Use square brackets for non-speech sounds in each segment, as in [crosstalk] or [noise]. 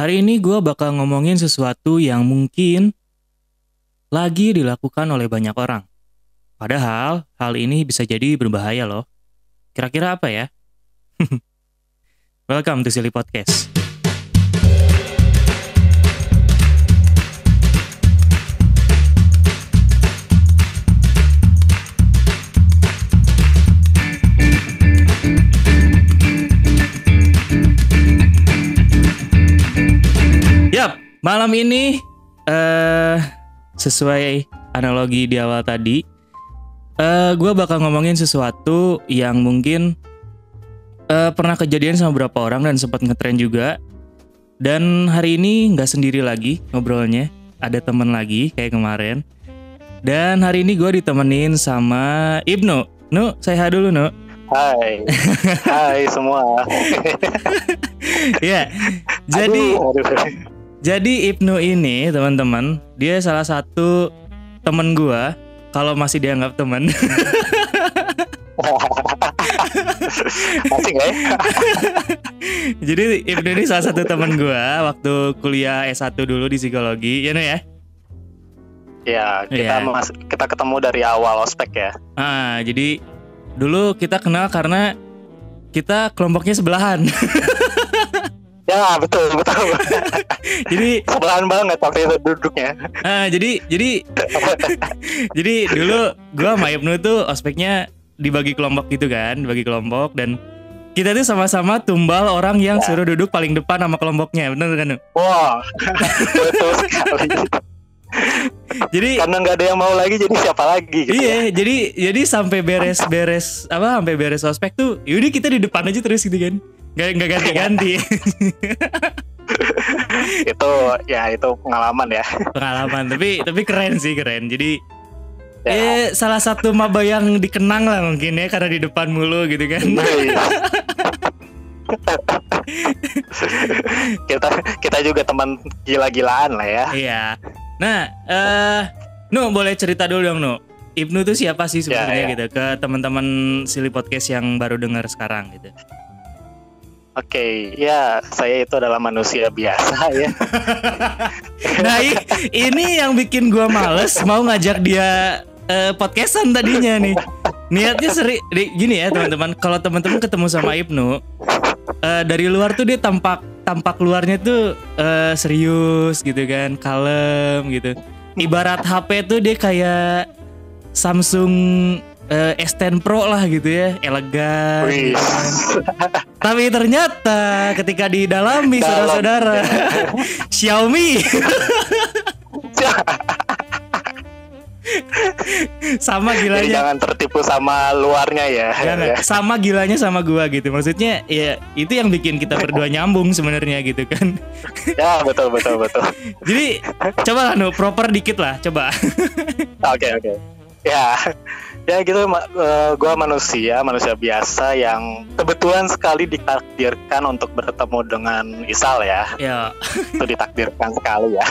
Hari ini gue bakal ngomongin sesuatu yang mungkin lagi dilakukan oleh banyak orang. Padahal hal ini bisa jadi berbahaya loh. Kira-kira apa ya? [laughs] Welcome to Silly Podcast. Malam ini eh sesuai analogi di awal tadi, eh gue bakal ngomongin sesuatu yang mungkin eh pernah kejadian sama beberapa orang dan sempat ngetren juga. Dan hari ini nggak sendiri lagi ngobrolnya, ada temen lagi kayak kemarin. Dan hari ini gue ditemenin sama Ibnu. Nu, saya dulu, Nu. Hai, [laughs] hai semua. Ya, jadi Aduh, aduh. Jadi Ibnu ini teman-teman, dia salah satu temen gua kalau masih dianggap teman. [laughs] Masih ya? [laughs] Jadi Ibnu ini salah satu temen gua waktu kuliah S1 dulu di psikologi, ya no ya? Ya, kita Iya. mas- kita ketemu dari awal ospek ya. Ah, jadi dulu kita kenal karena kita kelompoknya sebelahan. [laughs] Ya, betul, betul. [laughs] jadi Sebelahan banget waktu itu duduknya. ah, jadi jadi [laughs] jadi dulu gua sama Ibnu tuh ospeknya dibagi kelompok gitu kan, dibagi kelompok dan kita tuh sama-sama tumbal orang yang Ya. suruh duduk paling depan sama kelompoknya, bener kan? Wah, [laughs] betul sekali. Jadi Karena nggak ada yang mau lagi, jadi siapa lagi? Gitu ya. iya, jadi jadi sampai beres-beres apa sampai beres ospek tuh, yaudah kita di depan aja terus gitu kan. Gak, nggak ganti-ganti [laughs] Itu ya itu pengalaman ya. pengalaman tapi tapi keren sih keren jadi Ya. eh salah satu maba yang dikenang lah mungkin ya karena di depan mulu gitu kan Wih. [laughs] kita kita juga teman gila-gilaan lah ya. iya nah eh Nu boleh cerita dulu dong Nu Ibnu tuh siapa sih sebenarnya Ya, ya. gitu ke teman-teman Silly Podcast yang baru dengar sekarang gitu Oke, ya saya itu adalah manusia biasa [laughs] ya. Nah ini yang bikin gua males mau ngajak dia eh, podcastan tadinya nih. Niatnya seri gini ya teman-teman. Kalau teman-teman ketemu sama Ibnu eh, dari luar tuh dia tampak tampak luarnya tuh eh, serius gitu kan, kalem gitu. Ibarat HP tuh dia kayak Samsung eh, S10 Pro lah gitu ya, elegan. [laughs] Tapi ternyata ketika didalami Dalam. saudara-saudara [laughs] Xiaomi [laughs] sama Jadi gilanya jangan tertipu sama luarnya ya. Jangan. Ya. sama gilanya sama gua gitu maksudnya ya itu yang bikin kita berdua nyambung sebenarnya gitu kan Ya, betul betul betul. jadi coba lah Nu, proper dikit lah coba Oke oke. Ya, ya gitu. ma- eh, gua manusia manusia biasa yang kebetulan sekali ditakdirkan untuk bertemu dengan Isal ya. ya Itu ditakdirkan sekali ya.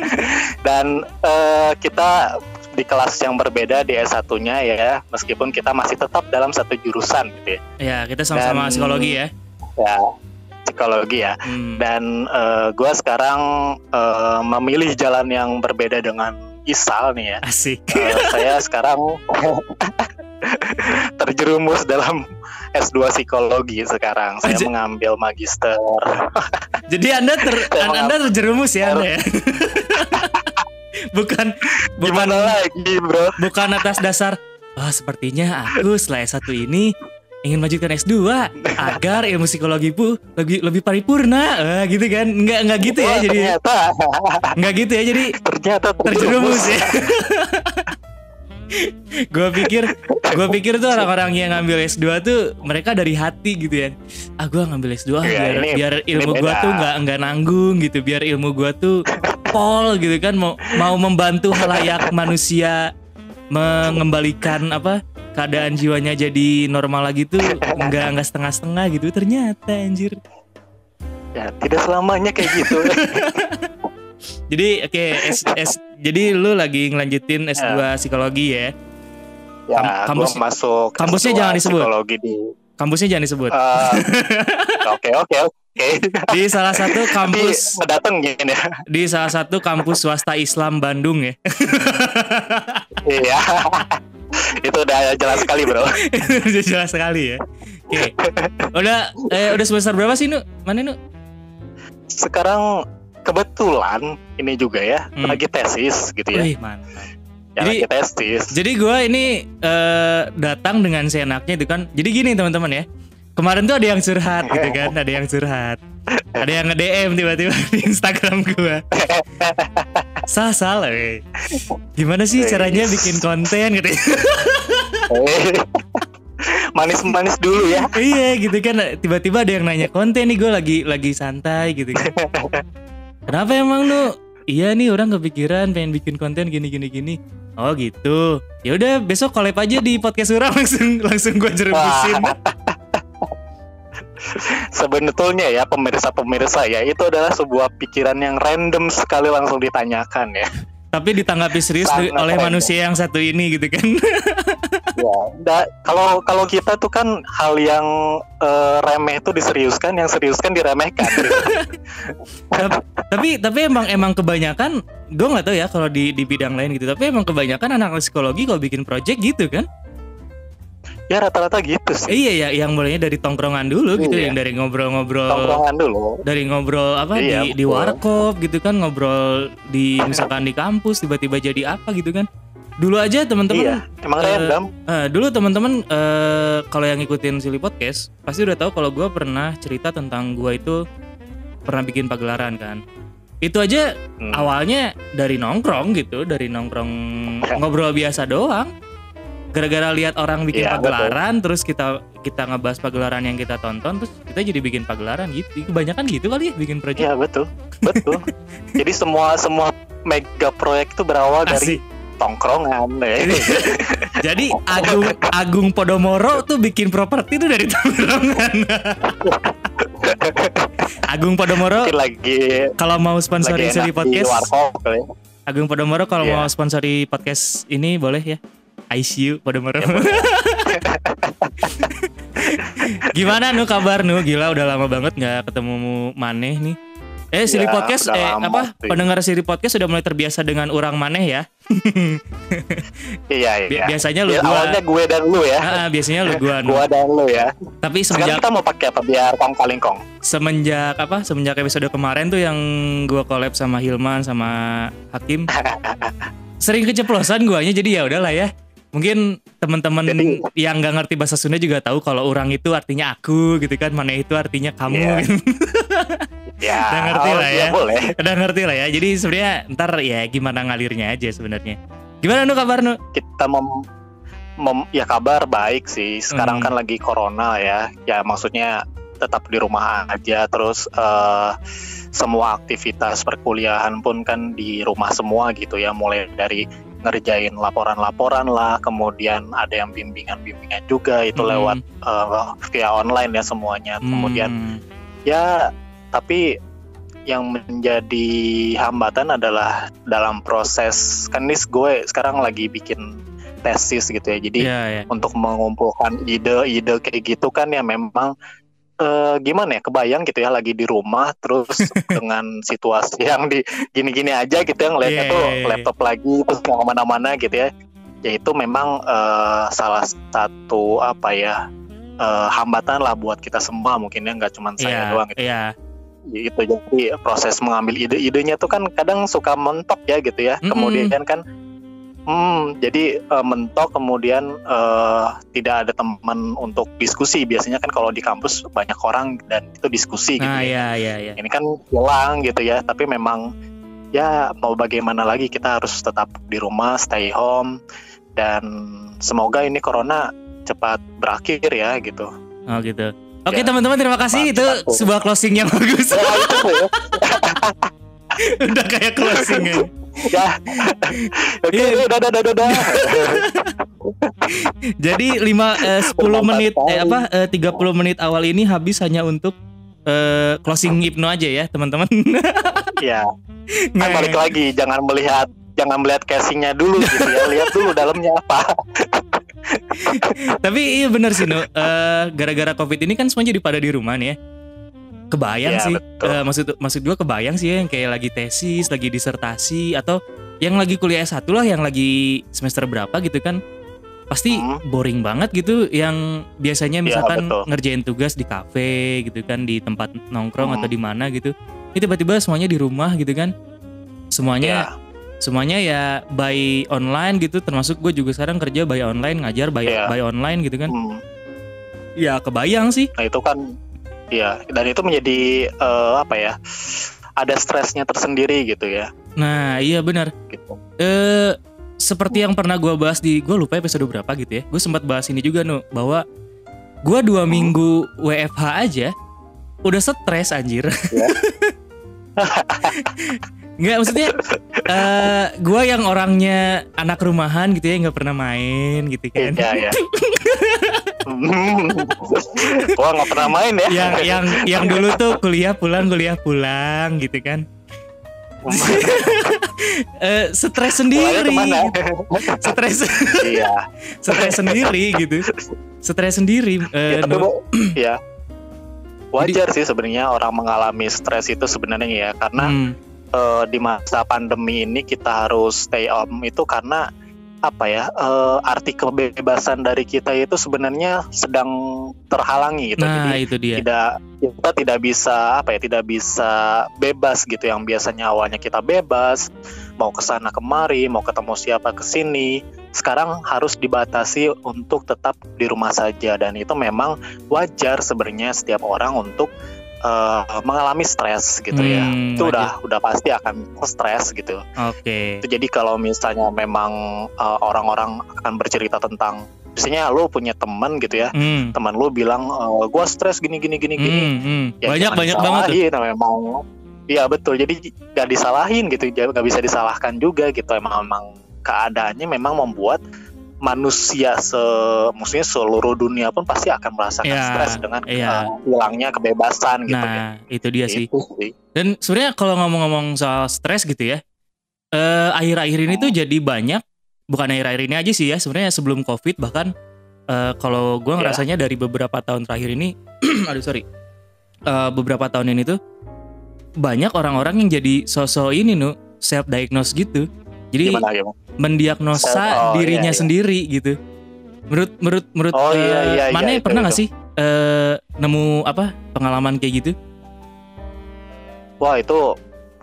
[laughs] Dan eh, kita di kelas yang berbeda di S1-nya ya, meskipun kita masih tetap dalam satu jurusan gitu ya. ya kita sama-sama Dan- psikologi ya Ya, psikologi ya. Hmm. dan gue sekarang eh, memilih jalan yang berbeda dengan Isal nih ya. asik Eh, saya sekarang [laughs] terjerumus dalam S2 psikologi sekarang. Saya Aja- mengambil magister. [laughs] jadi anda ter anda terjerumus ya anda ya [laughs] bukan bukan Gimana lagi, Bro? bukan atas dasar Wah sepertinya aku setelah S1 ini ingin melanjutkan S2 agar ilmu psikologi pu lebih lebih paripurna. Eh, gitu kan? Nggak nggak gitu ya Wah, jadi. Ternyata. Nggak gitu ya jadi ternyata terjerumus ya. Gue pikir gue pikir tuh orang-orang yang ngambil S2 tuh mereka dari hati gitu ya. Ah gue ngambil S2 Iya, biar ini- biar ilmu gue tuh nggak nggak nanggung gitu. Biar ilmu gue tuh pol gitu kan. Mau mau membantu halayak manusia mengembalikan apa keadaan jiwanya jadi normal lagi tuh [laughs] nggak nggak setengah-setengah gitu ternyata anjir Ya, tidak selamanya kayak gitu. [laughs] jadi oke S, S- jadi lu lagi ngelanjutin S2 psikologi ya ya, Kam- kampus- masuk kampusnya S2 jangan disebut. Psikologi di kampusnya jangan disebut Eh, [laughs] Oke oke Oke. di salah satu kampus ngedatengin ya. di salah satu kampus swasta Islam Bandung ya. Iya. Itu udah jelas sekali, Bro. [laughs] Udah jelas sekali ya. Oke. Udah eh, udah semester berapa sih, Nu? Mana, Nu? Sekarang kebetulan ini juga ya, Hmm. lagi tesis gitu ya. Wih, mantap. Ya, Jadi- lagi tesis. Jadi gua ini eh, datang dengan seenaknya itu kan. Jadi gini teman-teman ya. Kemarin tuh ada yang curhat gitu kan, ada yang curhat. Ada yang nge-DM tiba-tiba di Instagram gua. Salah salah, weh. Gimana sih caranya bikin konten gitu? [laughs] Manis-manis dulu ya. iya gitu kan tiba-tiba ada yang nanya konten nih gue lagi lagi santai gitu kan kenapa emang lu iya nih orang kepikiran pengen bikin konten gini gini gini oh gitu ya udah besok collab aja di podcast orang [laughs] langsung langsung gue jerebusin [laughs] Sebetulnya ya pemirsa-pemirsa ya itu adalah sebuah pikiran yang random sekali langsung ditanyakan ya. tapi ditanggapi serius Sangat oleh random. manusia yang satu ini gitu kan [laughs] Ya, da- kalau kalau kita tuh kan hal yang eh, remeh itu diseriuskan, yang serius kan diremehkan. gitu. [laughs] tapi tapi tapi emang emang kebanyakan gue nggak tahu ya kalau di di bidang lain gitu tapi emang kebanyakan anak psikologi kalau bikin project gitu kan ya rata-rata gitu sih. Iya ya yang mulainya dari tongkrongan dulu gitu Iya. yang dari ngobrol-ngobrol Tongkrongan dulu. dari ngobrol apa Iya, di di warkop gitu kan ngobrol di misalkan di kampus tiba-tiba jadi apa gitu kan dulu aja Iya, teman-teman emang eh, random. eh, dulu teman-teman eh, kalau yang ngikutin Silly Podcast pasti udah tahu kalau gue pernah cerita tentang gue itu pernah bikin pagelaran kan itu aja Hmm. awalnya dari nongkrong gitu dari nongkrong [laughs] ngobrol biasa doang gara-gara lihat orang bikin Iya, pagelaran terus kita kita ngebahas pagelaran yang kita tonton terus kita jadi bikin pagelaran gitu kebanyakan gitu kali ya bikin project Iya betul, betul. [laughs] Jadi semua semua mega proyek itu berawal dari Asik. tongkrongan. ya. jadi Agung Agung Podomoro tuh bikin properti tuh dari tongkrongan [laughs] Agung Podomoro Mungkin lagi kalau mau sponsori di Podcast kali. Agung Podomoro kalau Iya. mau sponsori podcast ini boleh ya ICU Ya, boleh. Gimana nu kabar nu? Gila udah lama banget nggak ketemu maneh nih. Eh Siri Ya, Podcast eh lama apa? sih. Pendengar Siri Podcast sudah mulai terbiasa dengan orang maneh ya. Iya Bi- iya. biasanya lu Ya, gua awalnya gue dan lu ya. Ah, ah, biasanya lu gua. Gua dan lu ya. Tapi Sekarang semenjak kita mau pakai apa biar kong kaling kong. semenjak apa? Semenjak episode kemarin tuh yang gua collab sama Hilman sama Hakim [laughs] sering keceplosan guanya jadi ya udahlah ya. Mungkin teman-teman yang nggak ngerti bahasa Sunda juga tahu kalau orang itu artinya aku gitu kan, mana itu artinya kamu Iya. gitu. [laughs] Ya, Udah ngerti lah iya, ya. boleh. Udah ngerti lah ya. Jadi sebenarnya ntar ya gimana ngalirnya aja sebenarnya. Gimana nu kabar nu? Kita mem, mem- ya kabar baik sih. Sekarang Hmm. kan lagi corona ya. Ya maksudnya tetap di rumah aja terus eh, semua aktivitas perkuliahan pun kan di rumah semua gitu ya mulai dari ngerjain laporan-laporan lah kemudian ada yang bimbingan-bimbingan juga itu Hmm. lewat eh, via online ya semuanya kemudian Hmm. ya tapi yang menjadi hambatan adalah dalam proses kan ini gue sekarang lagi bikin tesis gitu ya jadi Iya, ya. untuk mengumpulkan ide-ide kayak gitu kan ya memang eh, gimana ya kebayang gitu ya lagi di rumah terus [laughs] dengan situasi yang di gini-gini aja gitu ya ngeliatnya Iya, tuh iya, iya. laptop lagi terus nggak ke mana-mana gitu ya ya itu memang eh, salah satu apa ya eh, hambatan lah buat kita semua mungkin ya nggak cuma Iya, saya doang gitu. iya. gitu jadi proses mengambil ide-idenya tuh kan kadang suka mentok ya gitu ya Mm-mm. kemudian kan hmm jadi eh, mentok kemudian eh, tidak ada teman untuk diskusi biasanya kan kalau di kampus banyak orang dan itu diskusi gitu Nah, ya iya, iya, iya. ini kan hilang gitu ya tapi memang ya mau bagaimana lagi kita harus tetap di rumah stay home dan semoga ini corona cepat berakhir ya gitu Oh gitu. Oke Ya. teman-teman terima kasih Cepat, itu cepat. sebuah closing yang bagus. ya itu ya [laughs] Udah kayak closing ya. [laughs] oke Iya. udah udah udah udah [laughs] Jadi 5 eh, 10 Bermanfaat menit eh, apa eh, 30 menit awal ini habis hanya untuk eh, closing hipno aja ya, teman-teman. [laughs] ya kan balik lagi jangan melihat jangan melihat casingnya dulu gitu ya lihat dulu dalamnya apa Tapi iya bener sih, Nu. Eh, gara-gara Covid ini kan semuanya jadi pada di rumah nih ya. Kebayang Iya, sih. betul. Eh, maksud maksud gue kebayang sih ya yang kayak lagi tesis, lagi disertasi atau yang lagi kuliah S1 lah yang lagi semester berapa gitu kan. Pasti Hmm. boring banget gitu yang biasanya Iya, misalkan betul. ngerjain tugas di kafe gitu kan di tempat nongkrong Hmm. atau di mana gitu. Ini tiba-tiba semuanya di rumah gitu kan. Semuanya Ya, semuanya ya by online gitu termasuk gue juga sekarang kerja by online ngajar by, Iya. by online gitu kan. hmm. Ya kebayang sih. Nah itu kan, ya dan itu menjadi eh, apa ya? Ada stresnya tersendiri gitu ya. Nah iya benar. Gitu. eh seperti yang pernah gue bahas di gue lupa episode berapa gitu ya gue sempat bahas ini juga nu bahwa gue dua minggu WFH aja udah stres anjir Ya. [laughs] nggak maksudnya eh gue yang orangnya anak rumahan gitu ya nggak pernah main gitu kan Iya ya. [laughs] [laughs] Gua nggak pernah main ya. yang yang yang dulu tuh kuliah pulang kuliah pulang gitu kan [laughs] Eh stres sendiri ke mana? stres Iya. [laughs] stres sendiri gitu stres sendiri eh, Ya, tapi. Bu, [clears throat] ya. Wajar sih sebenarnya orang mengalami stres itu sebenarnya ya karena Hmm, eh, di masa pandemi ini kita harus stay home itu karena apa ya eh, arti kebebasan dari kita itu sebenarnya sedang terhalangi gitu. Nah jadi itu dia. tidak kita tidak bisa apa ya tidak bisa bebas gitu. Yang biasanya awalnya kita bebas mau ke sana kemari mau ketemu siapa ke sini sekarang harus dibatasi untuk tetap di rumah saja. Dan itu memang wajar sebenarnya setiap orang untuk eh, mengalami stres gitu ya. Hmm, itu wajar. udah udah pasti akan stres gitu. Oke. Itu jadi kalau misalnya memang eh, orang-orang akan bercerita tentang misalnya lo punya teman gitu ya. Hmm, teman lu bilang e, gua stres gini gini gini gini. Hmm, hmm. Ya, banyak banyak banget tuh. disalahin, memang iya betul. Jadi gak disalahin gitu nggak bisa disalahkan juga gitu. Emang emang keadaannya memang membuat manusia se maksudnya seluruh dunia pun pasti akan merasakan Iya, stres dengan iya. eh, hilangnya kebebasan gitu nah itu dia sih Itu sih. dan sebenarnya kalau ngomong-ngomong soal stres gitu ya eh akhir-akhir ini tuh jadi banyak bukan akhir-akhir ini aja sih ya sebenarnya sebelum covid bahkan eh, kalau gue Ya. ngerasanya dari beberapa tahun terakhir ini [clears throat] aduh sorry Eh, beberapa tahun ini tuh banyak orang-orang yang jadi sosok ini nu self diagnose gitu jadi gimana gimana mendiagnosa Self- oh, dirinya iya, iya. sendiri gitu menurut menurut menurut Oh, eh, iya, iya, mana iya, yang itu, pernah nggak itu. sih eh, nemu apa pengalaman kayak gitu wah itu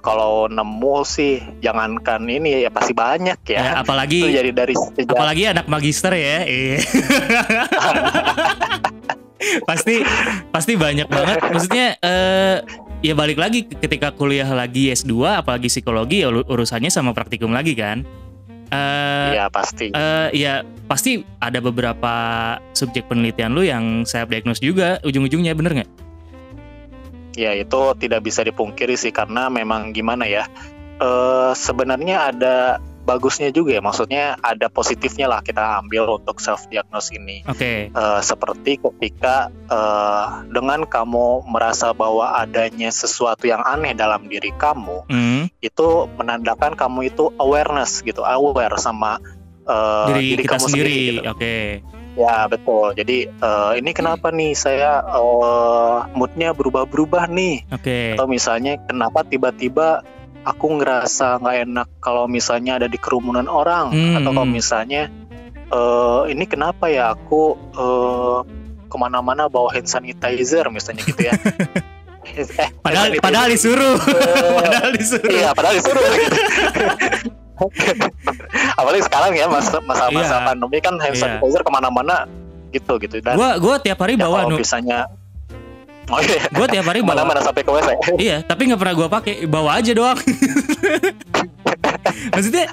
kalau nemu sih jangankan ini ya pasti banyak ya, ya, itu apalagi jadi dari sejak apalagi anak magister ya iya. [laughs] pasti pasti banyak banget maksudnya eh ya balik lagi ketika kuliah lagi S2 apalagi psikologi ya ur- urusannya sama praktikum lagi kan? Ya pasti. eh, ya pasti ada beberapa subjek penelitian lu yang self diagnose juga ujung-ujungnya bener nggak? Ya itu tidak bisa dipungkiri sih karena memang gimana ya eh sebenarnya ada bagusnya juga ya maksudnya ada positifnya lah kita ambil untuk self diagnose ini oke Eh, seperti ketika eh, dengan kamu merasa bahwa adanya sesuatu yang aneh dalam diri kamu Hmm, itu menandakan kamu itu awareness gitu aware sama eh, diri, kita kamu sendiri gitu. oke Ya betul. Jadi eh, ini kenapa nih saya eh, moodnya berubah-berubah nih? oke Atau misalnya kenapa tiba-tiba aku ngerasa nggak enak kalau misalnya ada di kerumunan orang? Hmm, Atau kalau misalnya eh, ini kenapa ya aku eh, ke mana-mana bawa hand sanitizer misalnya gitu ya? [laughs] eh, [laughs] padahal padahal disuruh Eh, [laughs] padahal disuruh Iya, padahal disuruh. Apalagi sekarang ya masa masa, masa Iya. pandemi kan hand Iya. sanitizer ke mana-mana gitu gitu dan gua gua tiap hari ya bawa kalau nu misalnya oh iya gua tiap hari bawa mana-mana sampai ke WC Iya, tapi nggak pernah gua pakai, bawa aja doang. [laughs] Maksudnya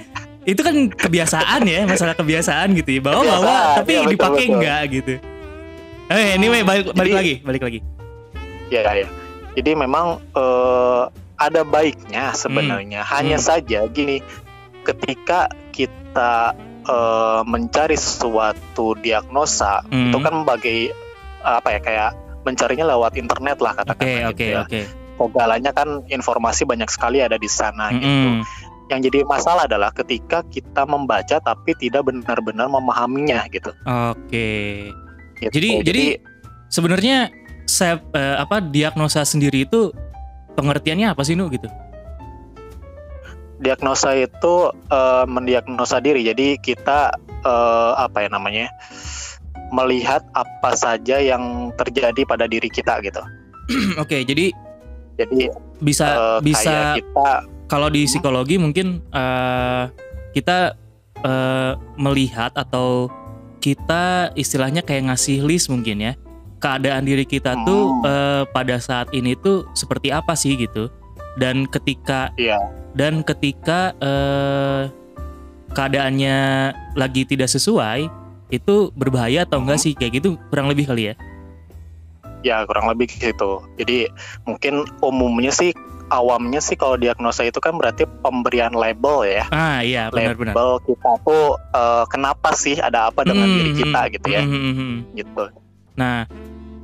itu kan kebiasaan ya, masalah kebiasaan gitu ya. Bawa bawa, tapi iya, betul, dipakai enggak gitu. Eh, anyway balik balik Jadi- lagi, balik lagi. ya ya jadi memang eh, ada baiknya sebenarnya hanya Hmm. saja gini ketika kita eh, mencari suatu diagnosa Hmm. itu kan sebagai apa ya kayak mencarinya lewat internet lah Oke, katakanlah oke, gitu ya. oke. Segalanya kan informasi banyak sekali ada di sana gitu. Mm-mm. Yang jadi masalah adalah ketika kita membaca tapi tidak benar-benar memahaminya gitu. Oke. Gitu. Jadi- jadi- Sebenarnya self eh, apa diagnosa sendiri itu pengertiannya apa sih nu gitu? diagnosa itu eh, mendiagnosa diri. Jadi kita eh, apa ya namanya? Melihat apa saja yang terjadi pada diri kita gitu. [clears throat] Oke, jadi Jadi bisa eh, bisa kita kalau di psikologi mungkin eh, kita eh, melihat atau kita istilahnya kayak ngasih list mungkin ya keadaan diri kita tuh Hmm. eh, pada saat ini tuh seperti apa sih gitu dan ketika ya dan ketika eh, keadaannya lagi tidak sesuai itu berbahaya atau enggak sih? Kayak gitu kurang lebih kali ya? Ya kurang lebih gitu. Jadi mungkin umumnya sih awamnya sih kalau diagnosa itu kan berarti pemberian label ya. ah iya benar-benar label kita tuh eh, kenapa sih ada apa dengan Hmm, diri kita hmm, gitu ya? Hmm, hmm, hmm. gitu. Nah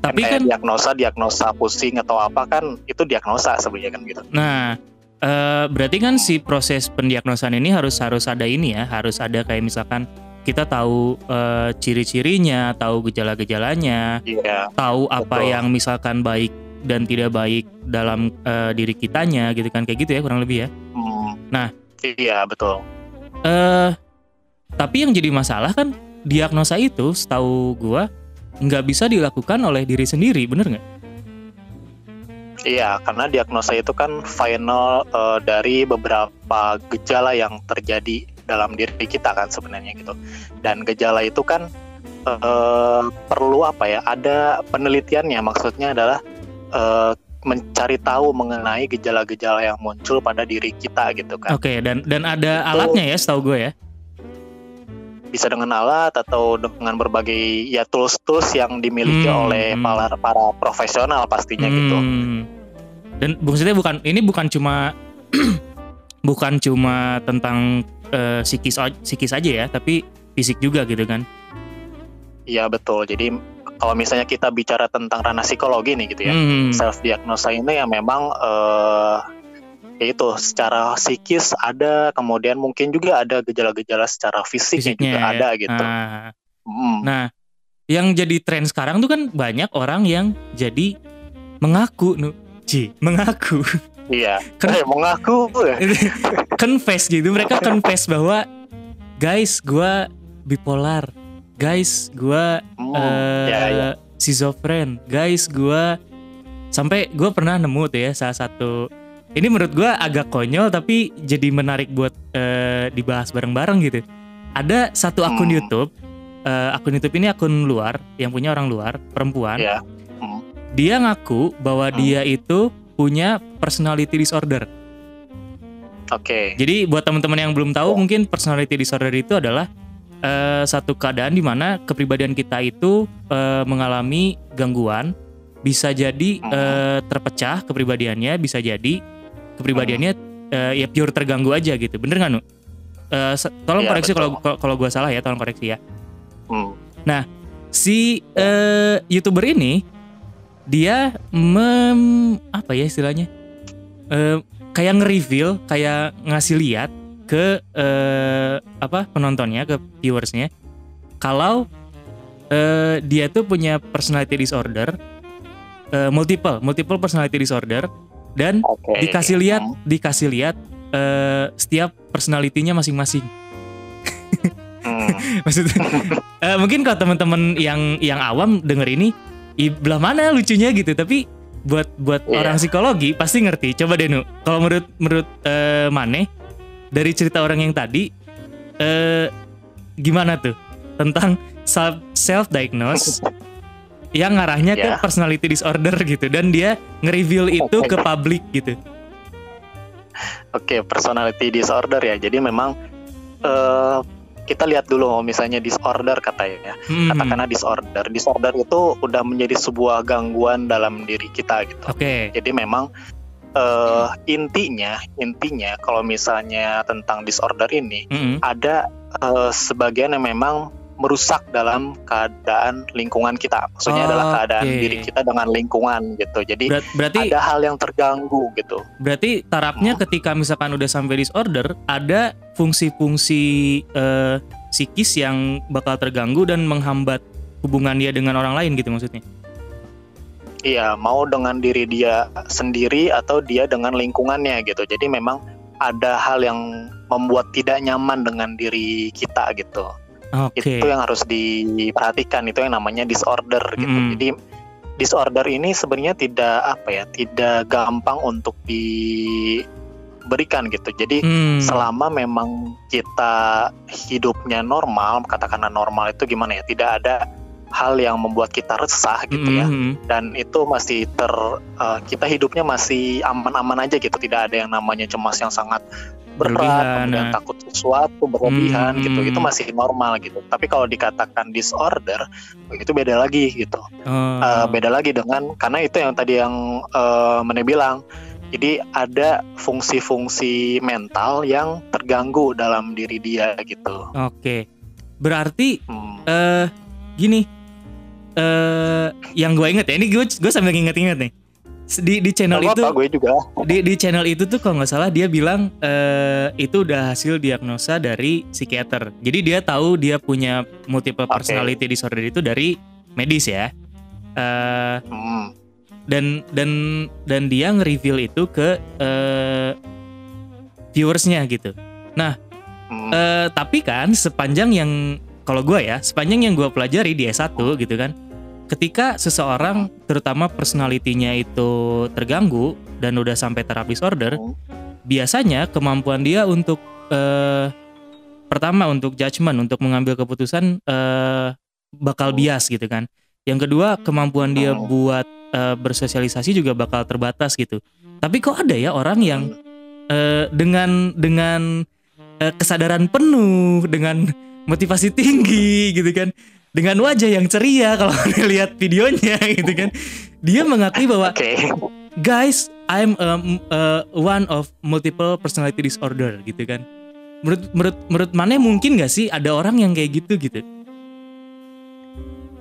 tapi kan diagnosa diagnosa pusing atau apa kan itu diagnosa sebenarnya kan gitu. Nah, eh, berarti kan si proses pendiagnosan ini harus harus ada ini ya, harus ada kayak misalkan kita tahu eh, ciri-cirinya, tahu gejala-gejalanya, iya tahu apa Betul. yang misalkan baik dan tidak baik dalam eh, diri kitanya gitu kan kayak gitu ya kurang lebih ya. Hmm, Nah. iya betul Eh tapi yang jadi masalah kan diagnosa itu setahu gua nggak bisa dilakukan oleh diri sendiri, bener nggak? iya karena diagnosa itu kan final eh, dari beberapa gejala yang terjadi dalam diri kita kan sebenarnya gitu dan gejala itu kan eh, perlu apa ya ada penelitiannya maksudnya adalah eh, mencari tahu mengenai gejala-gejala yang muncul pada diri kita gitu kan Oke, dan dan ada Itu- alatnya ya setahu gue ya. bisa dengan alat atau dengan berbagai ya tools-tools yang dimiliki Hmm, oleh hmm. para para profesional pastinya gitu. Hmm. Dan maksudnya bukan ini bukan cuma [clears throat] bukan cuma tentang eh, psikis psikis aja ya, tapi fisik juga gitu kan. Iya betul. Jadi kalau misalnya kita bicara tentang ranah psikologi nih gitu ya, Hmm. self diagnosa ini ya memang eh ya itu secara psikis ada, kemudian mungkin juga ada gejala-gejala secara fisiknya Fisiknya juga ya. ada gitu. Ah. Hmm. Nah, yang jadi tren sekarang tuh kan banyak orang yang jadi mengaku nu Ci, mengaku [laughs] Iya. Ken- Eh, mengaku ya. [laughs] confess gitu mereka confess bahwa guys gua bipolar guys gua Hmm, eh ya, ya. schizofren guys gua sampai gua pernah nemu tuh ya salah satu ini menurut gua agak konyol tapi jadi menarik buat eh, dibahas bareng-bareng gitu ada satu akun Hmm. YouTube eh, akun YouTube ini akun luar yang punya orang luar perempuan Iya. dia ngaku bahwa Hmm. dia itu punya personality disorder Oke. jadi buat teman-teman yang belum tahu, Ya. mungkin personality disorder itu adalah eh, satu keadaan di mana kepribadian kita itu eh, mengalami gangguan, bisa jadi eh, terpecah kepribadiannya, bisa jadi kepribadiannya eh, ya pure terganggu aja gitu. Bener nggak nu? Se- tolong Iya, koreksi kalau kalau- gua salah ya, tolong koreksi ya. Hmm. Si eh, youtuber ini dia mem apa ya istilahnya? Eh, kayak nge-reveal, kayak ngasih lihat ke eh, apa penontonnya, ke viewersnya, kalau eh, dia tuh punya personality disorder, eh, multiple, multiple personality disorder, dan Oke. dikasih lihat, dikasih lihat eh, setiap personalitinya masing-masing. Hmm. [laughs] Maksudnya, eh, mungkin kalau teman-teman yang yang awam denger ini, belah mana lucunya gitu. Tapi buat buat Iya. orang psikologi pasti ngerti. Coba deh nu, kalau menurut menurut eh, Mane dari cerita orang yang tadi, eh, gimana tuh tentang self diagnose [laughs] yang ngarahnya ke Ya. personality disorder gitu dan dia nge-reveal itu ke publik gitu. Oke, personality disorder ya. Jadi memang eh, kita lihat dulu misalnya disorder katanya. Hmm, Katakanlah disorder. Disorder itu udah menjadi sebuah gangguan dalam diri kita gitu. Oke. Jadi memang eh, intinya intinya kalau misalnya tentang disorder ini Mm-mm. ada eh, sebagian yang memang merusak dalam keadaan lingkungan kita. Maksudnya adalah keadaan Oke. diri kita dengan lingkungan gitu. Jadi Berat- berarti ada hal yang terganggu gitu. Berarti tarafnya ketika misalkan udah sampai disorder, ada fungsi-fungsi eh, psikis yang bakal terganggu dan menghambat hubungan dia dengan orang lain gitu maksudnya. iya mau dengan diri dia sendiri atau dia dengan lingkungannya gitu jadi memang ada hal yang membuat tidak nyaman dengan diri kita gitu Oke. itu yang harus diperhatikan itu yang namanya disorder gitu Mm. jadi disorder ini sebenarnya tidak apa ya tidak gampang untuk diberikan gitu jadi Hmm. selama memang kita hidupnya normal katakanlah normal itu gimana ya tidak ada hal yang membuat kita resah gitu ya Mm, dan itu masih ter eh, kita hidupnya masih aman-aman aja gitu tidak ada yang namanya cemas yang sangat Berlebihan, kemudian nah. takut sesuatu berlebihan Hmm, gitu hmm. itu masih normal gitu tapi kalau dikatakan disorder itu beda lagi gitu Oh. Eh, beda lagi dengan karena itu yang tadi yang eh, Mene bilang jadi ada fungsi-fungsi mental yang terganggu dalam diri dia gitu Oke. Berarti Hmm. eh gini eh yang gue inget ya ini gue gue sambil inget-inget nih di di channel itu apa-apa, gue juga. [laughs] di di channel itu tuh kalau nggak salah dia bilang eh itu udah hasil diagnosa dari psikiater. Jadi dia tahu dia punya multiple personality disorder itu dari medis ya. Eh Hmm. dan dan dan dia nge-reveal itu ke eh viewersnya gitu. Hmm. Eh, tapi kan sepanjang yang kalau gue ya, sepanjang yang gue pelajari di S1 gitu kan, ketika seseorang terutama personalitinya itu terganggu dan udah sampai taraf disorder, Hmm. biasanya kemampuan dia untuk eh, pertama untuk judgement, untuk mengambil keputusan eh, bakal Hmm. bias gitu kan. Yang kedua kemampuan dia Hmm. buat eh, bersosialisasi juga bakal terbatas gitu. Tapi kok ada ya orang yang eh, dengan dengan eh, kesadaran penuh dengan motivasi tinggi gitu kan dengan wajah yang ceria kalau [laughs] lihat videonya gitu kan dia mengakui bahwa oke guys I'm um, uh, one of multiple personality disorder gitu kan menurut menurut menurut mana mungkin gak sih ada orang yang kayak gitu gitu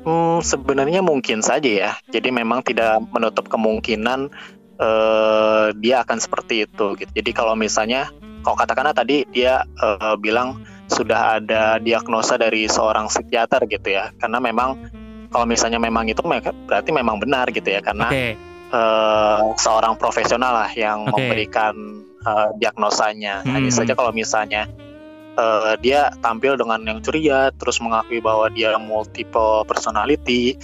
Hmm, sebenarnya mungkin saja ya. Jadi memang tidak menutup kemungkinan eh, dia akan seperti itu. Gitu. Jadi kalau misalnya, kalau katakanlah tadi dia eh, bilang sudah ada diagnosa dari seorang psikiater gitu ya. Karena memang kalau misalnya memang itu berarti memang benar gitu ya. Karena oke eh, seorang profesional lah yang Oke. memberikan eh, diagnosanya. Hanya Hmm. saja kalau misalnya eh, dia tampil dengan yang ceria, terus mengakui bahwa dia multiple personality,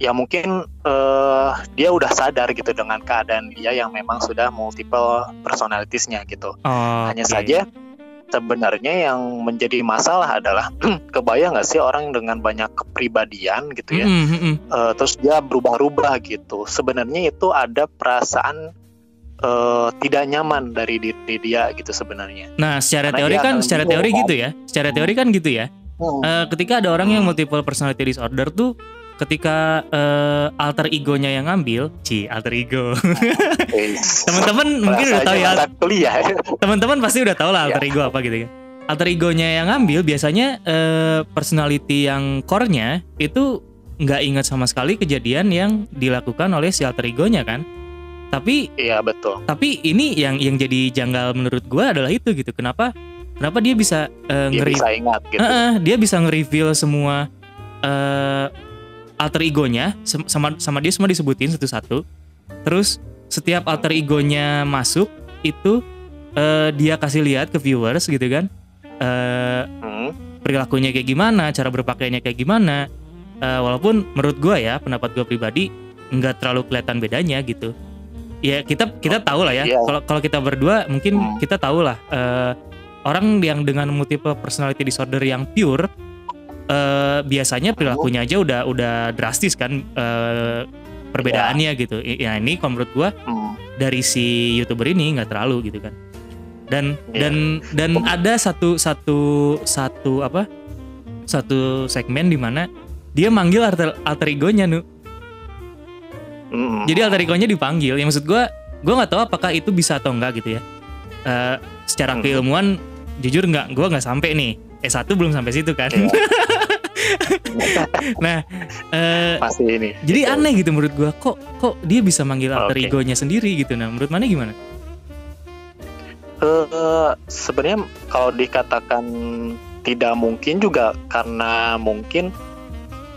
ya mungkin eh, dia udah sadar gitu dengan keadaan dia yang memang sudah multiple personalitiesnya gitu. Oh, Hanya oke. saja sebenarnya yang menjadi masalah adalah [clears throat] kebayang nggak sih orang dengan banyak kepribadian gitu ya Mm-mm, mm-mm. eh, terus dia berubah-ubah gitu. Sebenarnya itu ada perasaan eh, tidak nyaman dari diri dia gitu sebenarnya. Nah, secara Karena teori kan, secara teori gitu ya. Secara teori kan gitu ya. Eh, ketika ada orang yang Hmm. multiple personality disorder tuh, ketika eh, alter egonya yang ngambil, ci alter ego. [laughs] Teman-teman mungkin udah tahu ya. Teman-teman pasti udah tahu lah alter Ya. ego apa gitu kan. Alter egonya yang ngambil biasanya eh, personality yang core-nya itu nggak ingat sama sekali kejadian yang dilakukan oleh si alter egonya kan. Tapi Iya betul. tapi ini yang yang jadi janggal menurut gua adalah itu gitu. Kenapa kenapa dia bisa eh, Dia bisa ingat gitu. Heeh, dia bisa nge-reveal semua eh alter egonya sama sama dia semua disebutin satu-satu. Terus setiap alter egonya masuk itu eh, dia kasih lihat ke viewers gitu kan. Hmm. perilakunya kayak gimana, cara berpakaiannya kayak gimana. Eh, walaupun menurut gua ya, pendapat gua pribadi nggak terlalu kelihatan bedanya gitu. Ya kita kita tahu lah ya. Iya. Kalau kalau kita berdua mungkin Hmm. kita tahu lah eh, orang yang dengan multiple personality disorder yang pure eh, biasanya perilakunya aja udah udah drastis kan eh, perbedaannya gitu. I- Ya ini kalau menurut gua Hmm. dari si youtuber ini nggak terlalu gitu kan dan Iya. dan dan ada satu satu satu apa satu segmen di mana dia manggil alter, alter egonya nu Hmm. jadi alter egonya dipanggil yang maksud gua gua nggak tahu apakah itu bisa atau enggak gitu ya Eh, secara Hmm. keilmuan jujur nggak gua nggak sampai nih S1 belum sampai situ kan Iya. [laughs] [laughs] nah eh, Masih ini. jadi aneh gitu menurut gua kok kok dia bisa manggil alter Oke. egonya sendiri gitu nah menurut mana gimana Eh, sebenarnya kalau dikatakan tidak mungkin juga karena mungkin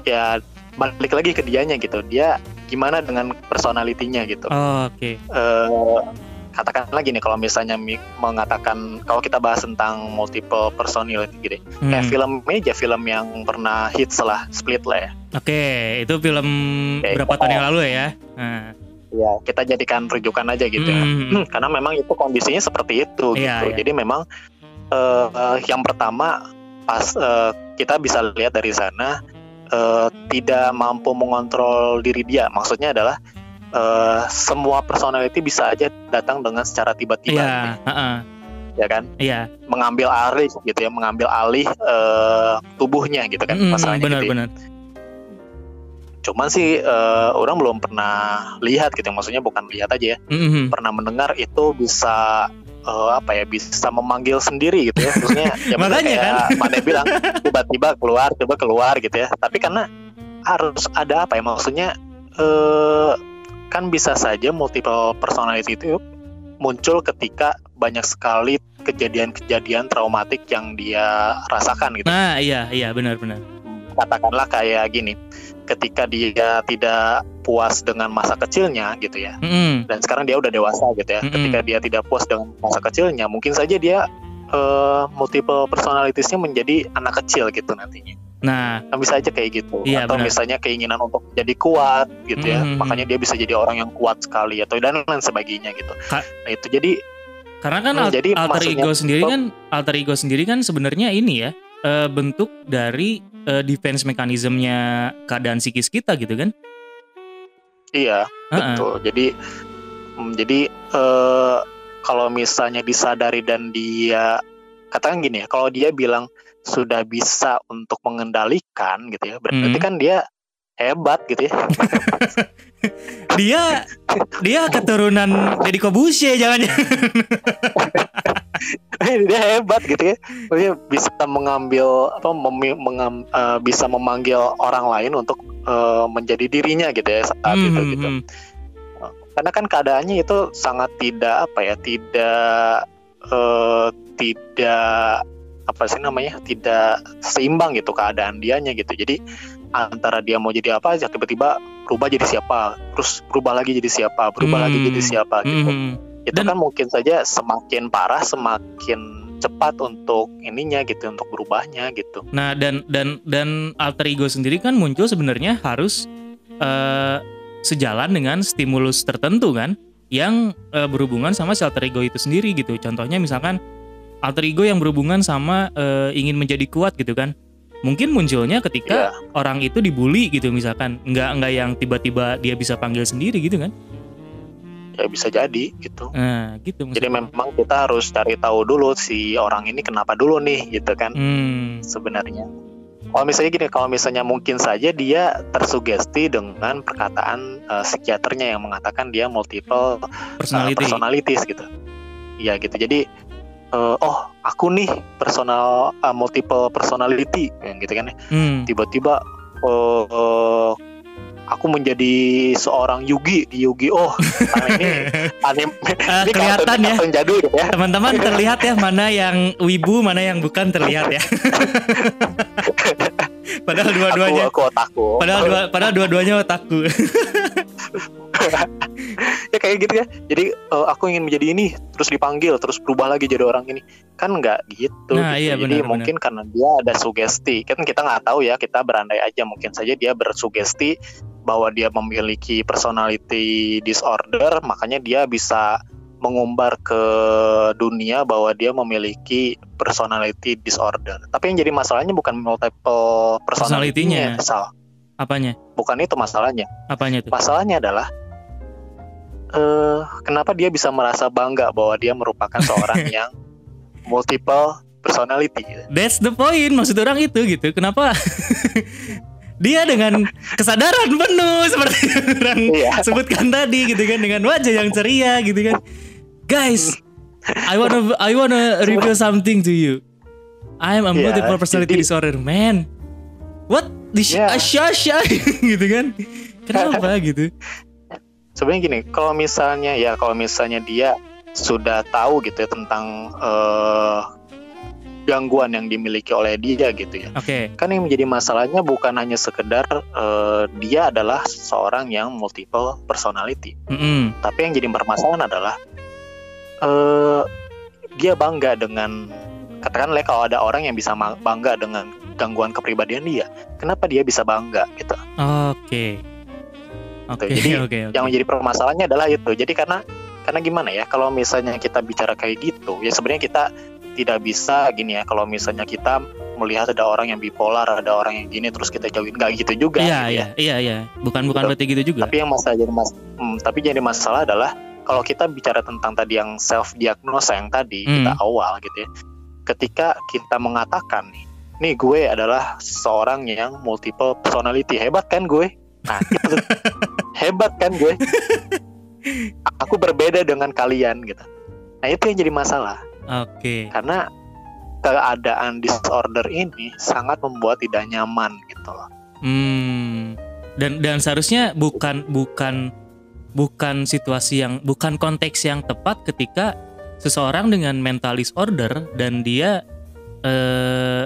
ya balik lagi ke dianya gitu dia gimana dengan personalitinya gitu. Oh, Oke. Eh, katakan lagi nih kalau misalnya mi- mengatakan kalau kita bahas tentang multiple personality gitu. ya. Hmm. Kayak film ini aja film yang pernah hits lah, Split lah ya. Oke, itu film Oke. berapa tahun yang lalu ya? Nah. Iya, kita jadikan rujukan aja gitu ya. Hmm. Hmm, karena memang itu kondisinya seperti itu Iya, gitu. iya. Jadi memang eh, eh, yang pertama pas eh, kita bisa lihat dari sana eh, tidak mampu mengontrol diri dia. Maksudnya adalah eh, semua personality bisa aja datang dengan secara tiba-tiba, Iya, heeh. ya kan? Iya. Mengambil alih gitu ya, mengambil alih eh, tubuhnya gitu kan Mm, masalahnya gitu. ya. Benar-benar. Cuman sih eh, orang belum pernah lihat gitu, maksudnya bukan lihat aja ya. Mhm. pernah mendengar itu bisa eh, apa ya bisa memanggil sendiri gitu ya maksudnya [laughs] ya Makanya kayak Mane bilang [laughs] tiba-tiba keluar coba keluar gitu ya tapi karena harus ada apa ya maksudnya eh kan bisa saja multiple personality itu muncul ketika banyak sekali kejadian-kejadian traumatik yang dia rasakan gitu Nah, iya, iya, benar-benar. katakanlah kayak gini ketika dia tidak puas dengan masa kecilnya gitu ya Mhm. dan sekarang dia udah dewasa gitu ya. Mm-mm. Ketika dia tidak puas dengan masa kecilnya, mungkin saja dia eh, multiple personalitiesnya menjadi anak kecil gitu nantinya. Nah, Kan bisa aja kayak gitu. Iya, atau benar. misalnya keinginan untuk jadi kuat gitu ya. Mm-mm. Makanya dia bisa jadi orang yang kuat sekali atau dan lain sebagainya gitu. Ka- Nah, itu jadi karena kan Hmm, al- jadi alter ego sendiri kan alter ego sendiri kan sebenarnya ini ya eh, bentuk dari eh, defense mekanismenya keadaan psikis kita gitu kan? iya Heeh. betul. Jadi mm, jadi eh, kalau misalnya disadari dan dia katakan gini ya, kalau dia bilang sudah bisa untuk mengendalikan gitu ya, berarti Hmm. kan dia hebat gitu ya. [laughs] Dia dia keturunan Deddy Kobusier jangan [laughs] dia hebat gitu ya Maksudnya bisa mengambil apa memi- mengam- eh, bisa memanggil orang lain untuk eh, menjadi dirinya gitu ya saat itu Hmm, gitu hmm. karena kan keadaannya itu sangat tidak apa ya tidak eh, tidak apa sih namanya tidak seimbang gitu keadaan dianya gitu jadi antara dia mau jadi apa aja tiba-tiba berubah jadi siapa terus berubah lagi jadi siapa berubah lagi Hmm. jadi siapa gitu Mhm. itu Dan- kan mungkin saja semakin parah semakin cepat untuk ininya gitu untuk berubahnya gitu Nah, dan dan dan alter ego sendiri kan muncul sebenarnya harus eh, sejalan dengan stimulus tertentu kan yang eh, berhubungan sama si alter ego itu sendiri gitu. Contohnya misalkan alter ego yang berhubungan sama eh, ingin menjadi kuat gitu kan. Mungkin munculnya ketika ya orang itu dibully gitu misalkan. Nggak nggak yang tiba-tiba dia bisa panggil sendiri gitu kan. ya bisa jadi gitu Nah, gitu jadi memang kita harus cari tahu dulu si orang ini kenapa dulu nih gitu kan Hmm, sebenarnya kalau misalnya gini kalau misalnya mungkin saja dia tersugesti dengan perkataan eh, psikiaternya yang mengatakan dia multiple eh, personality. personalities gitu ya gitu jadi eh, oh aku nih personal eh, multiple personality yang gitu kan ya Hmm. tiba-tiba eh, eh, aku menjadi seorang Yugi di Yugi oh karena [laughs] ini anime [laughs] Eh, ini kelihatan kartun- ya. kartun jadul ya Teman-teman terlihat ya mana yang wibu, mana yang bukan terlihat ya. [laughs] padahal dua-duanya aku otaku padahal dua padahal dua-duanya otakku. Ya kayak gitu ya jadi eh, aku ingin menjadi ini terus dipanggil terus berubah lagi jadi orang ini kan nggak gitu, Nah, gitu. iya, jadi benar, mungkin karena dia ada sugesti kan kita nggak tahu ya kita berandai aja mungkin saja dia bersugesti bahwa dia memiliki personality disorder makanya dia bisa mengumbar ke dunia bahwa dia memiliki personality disorder tapi yang jadi masalahnya bukan multiple Personality-nya. personality-nya Sal. Apanya? bukan itu masalahnya Apanya tuh? Masalahnya adalah eh kenapa dia bisa merasa bangga bahwa dia merupakan seorang [laughs] yang multiple personality. That's the point maksud orang itu gitu. Kenapa [laughs] dia dengan kesadaran penuh seperti yang orang Iya. sebutkan tadi gitu kan dengan wajah yang ceria gitu kan. Guys, [laughs] I wanna I wanna reveal something to you. I am a Iya, multiple personality jadi- disorder, man. What? This Iya. Asyasya gitu kan. Kenapa gitu? Sebenarnya gini, kalau misalnya ya kalau misalnya dia sudah tahu gitu ya tentang eh gangguan yang dimiliki oleh dia gitu ya. Oke. Kan yang menjadi masalahnya bukan hanya sekedar eh, dia adalah seorang yang multiple personality, Mm-mm. tapi yang jadi permasalahan adalah eh dia bangga dengan katakanlah kalau ada orang yang bisa bangga dengan gangguan kepribadian dia, kenapa dia bisa bangga gitu? Oke. Oke, Jadi, oke, oke. Yang menjadi permasalahannya adalah itu. Jadi karena karena gimana ya? Kalau misalnya kita bicara kayak gitu, ya sebenarnya kita tidak bisa gini ya. Kalau misalnya kita melihat ada orang yang bipolar, ada orang yang gini, terus kita jauhin nggak gitu juga. Iya, gitu iya, ya. iya, iya. Bukan bukan Betul. berarti gitu juga. Tapi yang masalah jadi mas, hmm, tapi jadi masalah adalah kalau kita bicara tentang tadi yang self diagnosa yang tadi Hmm. kita awal gitu ya. Ketika kita mengatakan nih, nih gue adalah seorang yang multiple personality, hebat kan gue? Nah, gitu. [laughs] hebat kan gue? [laughs] Aku berbeda dengan kalian gitu. Nah, itu yang jadi masalah Oke. karena keadaan disorder ini sangat membuat tidak nyaman gitu loh. Hmm. Dan dan seharusnya bukan bukan bukan situasi yang bukan konteks yang tepat ketika seseorang dengan mental disorder dan dia eh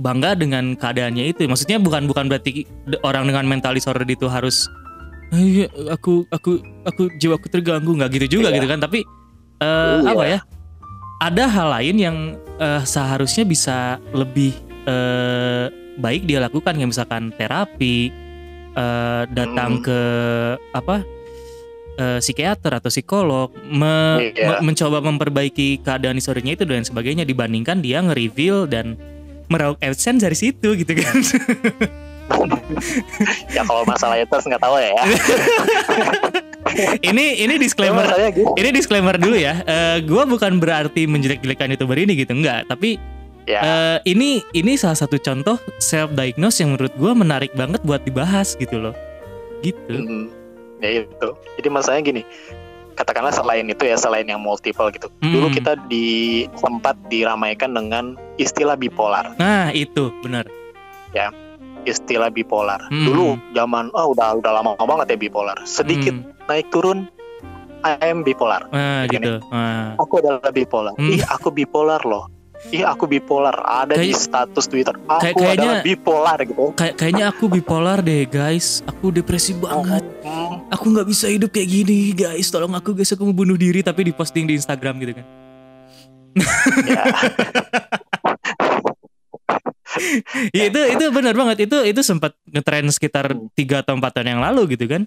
bangga dengan keadaannya itu. Maksudnya bukan bukan berarti orang dengan mental disorder itu harus "Ah, iya, aku aku aku jiwaku terganggu nggak gitu juga Iya. gitu kan. Tapi eh, Iya. apa ya? Ada hal lain yang eh, seharusnya bisa lebih eh, baik dia lakukan kayak misalkan terapi eh, datang Hmm. ke apa eh, psikiater atau psikolog me- Iya. me- mencoba memperbaiki keadaan disordernya itu dan sebagainya dibandingkan dia nge-reveal dan meraup AdSense dari situ gitu kan [laughs] [laughs] Ya kalau masalah itu nggak tahu ya. [laughs] ini ini disclaimer gitu. ini disclaimer dulu ya Eh, gua bukan berarti menjelek-jelekan youtuber ini gitu enggak tapi Ya. eh, ini ini salah satu contoh self diagnose yang menurut gua menarik banget buat dibahas gitu loh gitu Mm, ya itu. Jadi masalahnya gini, katakanlah selain itu ya selain yang multiple gitu. Dulu Hmm. kita di sempat diramaikan dengan istilah bipolar. nah itu benar Istilah bipolar. Hmm. Dulu zaman oh udah udah lama banget ya bipolar. Sedikit Hmm. naik turun I am bipolar. nah Gini. gitu nah. Aku adalah bipolar. Hmm. Ih, aku bipolar loh. Ih, aku bipolar. Ada di Kayak- status Twitter. Aku kayak- kayaknya- adalah bipolar gitu. Kayak kayaknya aku bipolar deh guys aku depresi banget Hmm. aku nggak bisa hidup kayak gini guys tolong aku guys aku mau bunuh diri tapi diposting di Instagram gitu kan Ya. [laughs] [laughs] Ya, itu itu benar banget itu itu sempat ngetren sekitar Hmm. tiga atau empat tahun yang lalu gitu kan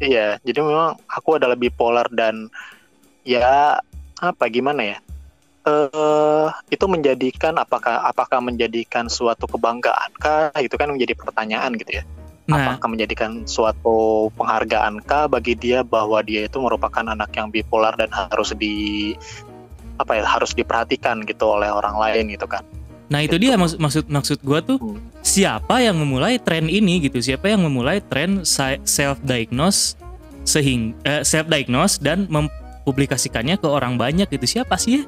Iya, jadi memang aku adalah bipolar dan ya apa gimana ya? Eh itu menjadikan apakah apakah menjadikan suatu kebanggaan kah? Itu kan menjadi pertanyaan gitu ya. nah Apakah menjadikan suatu penghargaan kah bagi dia bahwa dia itu merupakan anak yang bipolar dan harus di apa ya harus diperhatikan gitu oleh orang lain gitu kan? Nah itu dia maksud maksud maksud gua tuh siapa yang memulai tren ini gitu? Siapa yang memulai tren self diagnose sehingga self diagnose dan mempublikasikannya ke orang banyak gitu? Siapa sih ya?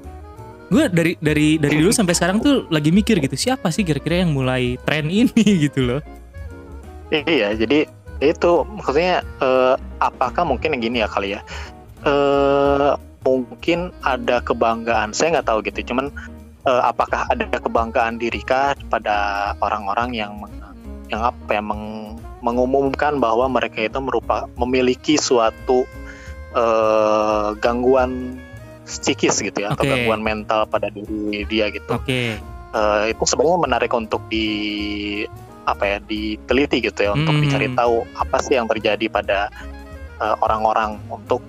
Gue dari dari dari dulu sampai sekarang tuh lagi mikir gitu siapa sih kira-kira yang mulai tren [laughs] ini gitu loh? Iya, jadi itu maksudnya eh, apakah mungkin yang gini ya kali ya? Eh mungkin ada kebanggaan, saya nggak tahu gitu. Cuman eh, apakah ada kebanggaan diri kah pada orang-orang yang yang apa ya meng- mengumumkan bahwa mereka itu merupa memiliki suatu eh, gangguan psikis gitu ya atau Oke. gangguan mental pada diri dia gitu oke eh, itu sebenarnya menarik untuk di apa ya diteliti gitu ya untuk Hmm. dicari tahu apa sih yang terjadi pada orang-orang untuk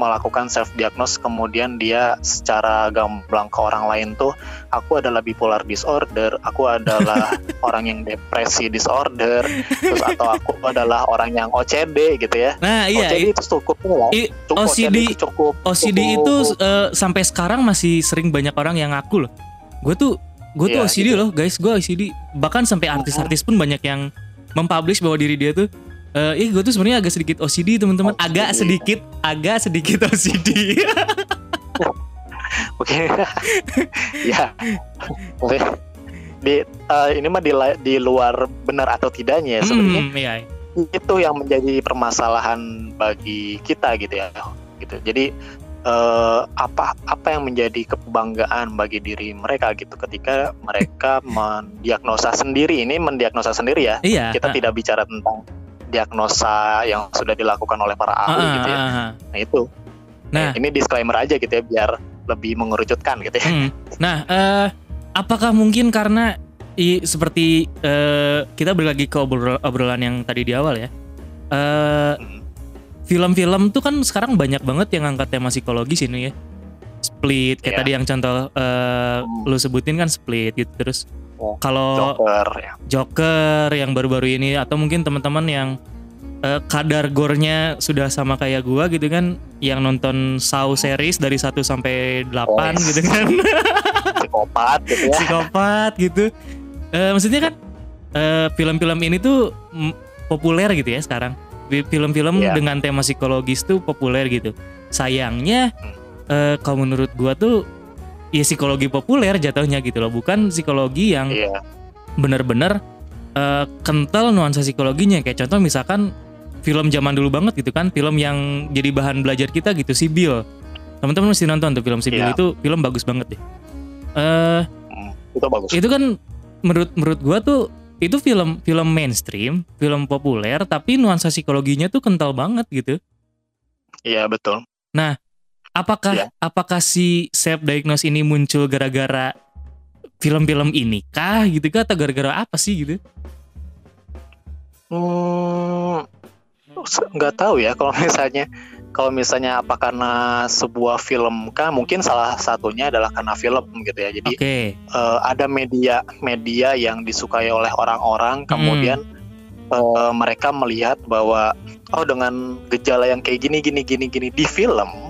melakukan self diagnose kemudian dia secara gamblang ke orang lain tuh aku adalah bipolar disorder aku adalah [laughs] orang yang depresi disorder terus atau aku adalah orang yang OCD gitu ya nah iya OCD itu cukup lah i- Cukup, OCD itu cukup OCD cukup. itu eh, sampai sekarang masih sering banyak orang yang ngaku loh. Gue tuh gue tuh Iya, OCD gitu. loh guys, gue OCD. Bahkan sampai artis-artis pun banyak yang mempublish bahwa diri dia tuh eh ih gue tuh sebenarnya agak sedikit OCD teman-teman, agak sedikit, agak sedikit OCD. Oke. ya. Oke. Di eh, ini mah di, di luar benar atau tidaknya ya sebenarnya Hmm, iya. itu yang menjadi permasalahan bagi kita gitu ya. Gitu. Jadi eh, apa apa yang menjadi kebanggaan bagi diri mereka gitu ketika mereka mendiagnosa sendiri ini mendiagnosa sendiri ya Iya. kita ah, tidak bicara tentang diagnosa yang sudah dilakukan oleh para ah, ahli ah, gitu ya ah, ah. nah itu Nah, ini disclaimer aja gitu ya biar lebih mengerucutkan gitu ya Hmm. Nah, eh, apakah mungkin karena i, seperti eh, kita balik lagi ke obrol- obrolan yang tadi di awal ya, eh, Hmm. film-film tuh kan sekarang banyak banget yang angkat tema psikologis ini ya. Split kayak Iya. tadi yang contoh eh, Hmm. lu sebutin kan Split gitu terus. Oh, Kalau Joker ya Joker yang baru-baru ini atau mungkin teman-teman yang eh, kadar gore-nya sudah sama kayak gua gitu kan yang nonton Saw series dari 1 sampai 8 Oh. gitu kan. [laughs] psikopat gitu ya psikopat gitu. Eh, maksudnya kan eh, film-film ini tuh populer gitu ya sekarang. Fi- Film-film Iya. dengan tema psikologis tuh populer gitu. Sayangnya eh, kalau menurut gua tuh ya psikologi populer jatuhnya gitu loh, bukan psikologi yang iya. bener-bener eh, kental nuansa psikologinya. Kayak contoh misalkan film zaman dulu banget gitu kan film yang jadi bahan belajar kita gitu Sibyl. Teman-teman mesti nonton tuh film Sibyl Iya. itu film bagus banget deh. Eh Hmm, itu bagus. itu kan menurut menurut gua tuh itu film film mainstream film populer tapi nuansa psikologinya tuh kental banget gitu. Iya betul apakah Iya. apakah si self diagnose ini muncul gara-gara film-film ini kah gitu kah? Atau gara-gara apa sih gitu? Hmm, nggak tahu ya kalau [laughs] misalnya kalau misalnya apa karena sebuah film kah? Mungkin salah satunya adalah karena film gitu ya. Jadi oke. eh, ada media media yang disukai oleh orang-orang. Hmm. kemudian eh, mereka melihat bahwa oh dengan gejala yang kayak gini gini gini gini di film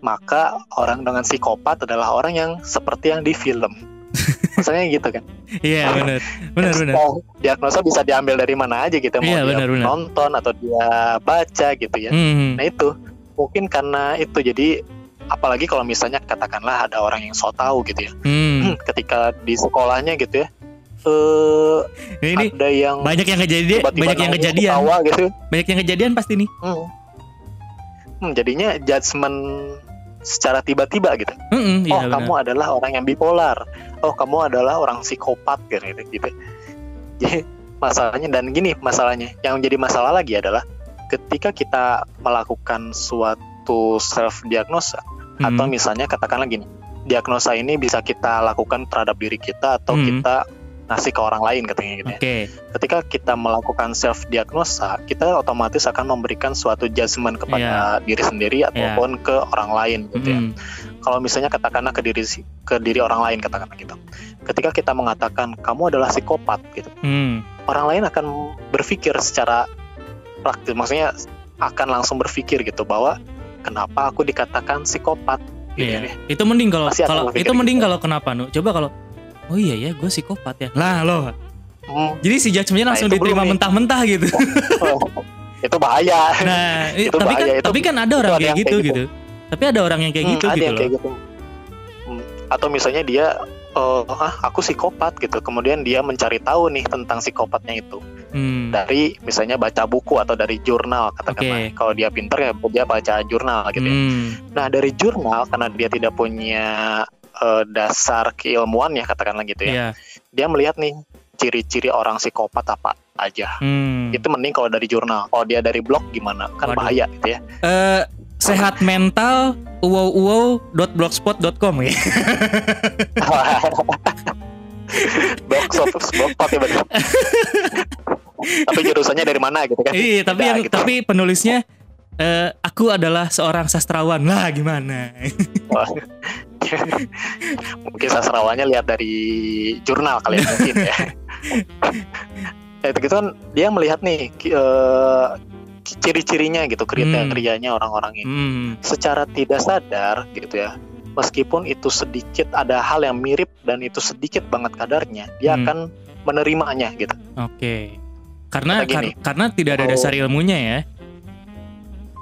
maka orang dengan psikopat adalah orang yang seperti yang di film. [laughs] Maksudnya gitu kan? Iya benar, benar benar. Oh, diagnosa bisa diambil dari mana aja gitu mau Iya, dia benar, benar. nonton atau dia baca gitu ya. Hmm, nah itu. Mungkin karena itu. Jadi apalagi kalau misalnya katakanlah ada orang yang so tahu gitu ya. Hmm. [clears throat] ketika di sekolahnya gitu ya. Eh Nah, ini ada yang banyak yang kejadian, tiba-tiba banyak yang kejadian, ketawa gitu. Banyak yang kejadian pasti nih. Hmm. Hmm, jadinya judgement secara tiba-tiba gitu Hmm, iya oh benar. kamu adalah orang yang bipolar oh kamu adalah orang psikopat gitu gitu jadi masalahnya dan gini masalahnya yang jadi masalah lagi adalah ketika kita melakukan suatu self diagnosa Hmm, atau misalnya katakanlah gini diagnosa ini bisa kita lakukan terhadap diri kita atau Hmm. kita ngasih ke orang lain katanya gitu ya. Oke, ketika kita melakukan self diagnosa kita otomatis akan memberikan suatu judgement kepada diri sendiri ataupun ke orang lain gitu ya. Hmm, kalau misalnya katakanlah ke diri ke diri orang lain katakanlah gitu. Ketika kita mengatakan kamu adalah psikopat gitu. Hmm, orang lain akan berpikir secara praktis maksudnya akan langsung berpikir gitu bahwa kenapa aku dikatakan psikopat? Gitu iya. ya. Itu mending kalau kalau itu mending gitu. kalau kenapa nu? Coba kalau Oh iya ya, gue psikopat ya. Lah lo. Hmm, Jadi si judgment-nya Nah, langsung belum diterima mentah-mentah gitu. [laughs] itu bahaya Nah, [laughs] Itu tapi kan bahaya, itu- tapi kan ada orang kayak yang gitu kayak gitu. Tapi ada orang yang kayak Hmm, gitu ada gitu yang loh. kayak gitu Hmm, atau misalnya dia eh, ah aku psikopat gitu kemudian dia mencari tahu nih tentang psikopatnya itu Hmm. dari misalnya baca buku atau dari jurnal katakanlah Oke. kalau dia pinter ya dia baca jurnal gitu ya Hmm. nah dari jurnal karena dia tidak punya eh, dasar keilmuan ya katakanlah gitu ya Iya. dia melihat nih ciri-ciri orang psikopat apa aja Hmm. itu mending kalau dari jurnal kalau dia dari blog gimana kan Waduh. bahaya gitu ya Eh, sehat mental wow.blogspot.com ya. [laughs] blog soft blogspot ya [laughs] tapi jurusannya dari mana gitu kan Iya, tapi yang gitu. tapi penulisnya eh, aku adalah seorang sastrawan. Lah gimana? Wah. mungkin sastrawannya lihat dari jurnal kali ya mungkin ya. ya [laughs] itu gitu kan dia melihat nih eh, ciri-cirinya gitu kriteria-kriterianya orang-orang ini Hmm. secara tidak sadar gitu ya. Meskipun itu sedikit ada hal yang mirip dan itu sedikit banget kadarnya, dia Hmm. akan menerimanya gitu. Oke. Karena Kayak gini. kar- karena tidak ada Oh. dasar ilmunya ya.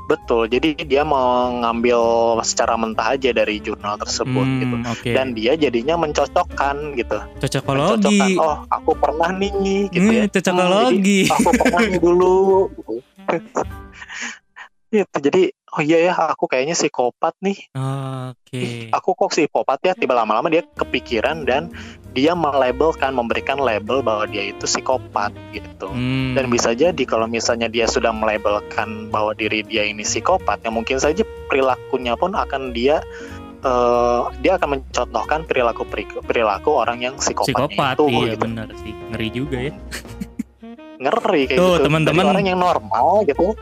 Betul. Jadi dia mengambil secara mentah aja dari jurnal tersebut Hmm, gitu. Oke. Dan dia jadinya mencocokkan gitu. Cocokologi. Mencocokkan, oh aku pernah nih gitu Hmm, ya. cocokologi. Hmm, jadi, aku pernah nih dulu. Gitu. [laughs] Gitu, jadi oh iya ya aku kayaknya psikopat nih Oke. aku kok psikopat ya tiba lama-lama dia kepikiran dan dia melabelkan memberikan label bahwa dia itu psikopat gitu Hmm. dan bisa jadi kalau misalnya dia sudah melabelkan bahwa diri dia ini psikopat ya mungkin saja perilakunya pun akan dia eh, dia akan mencontohkan perilaku perilaku orang yang psikopatnya psikopat itu iya gitu. benar sih ngeri juga ya ngeri kayak Tuh, gitu teman-teman. Orang yang normal gitu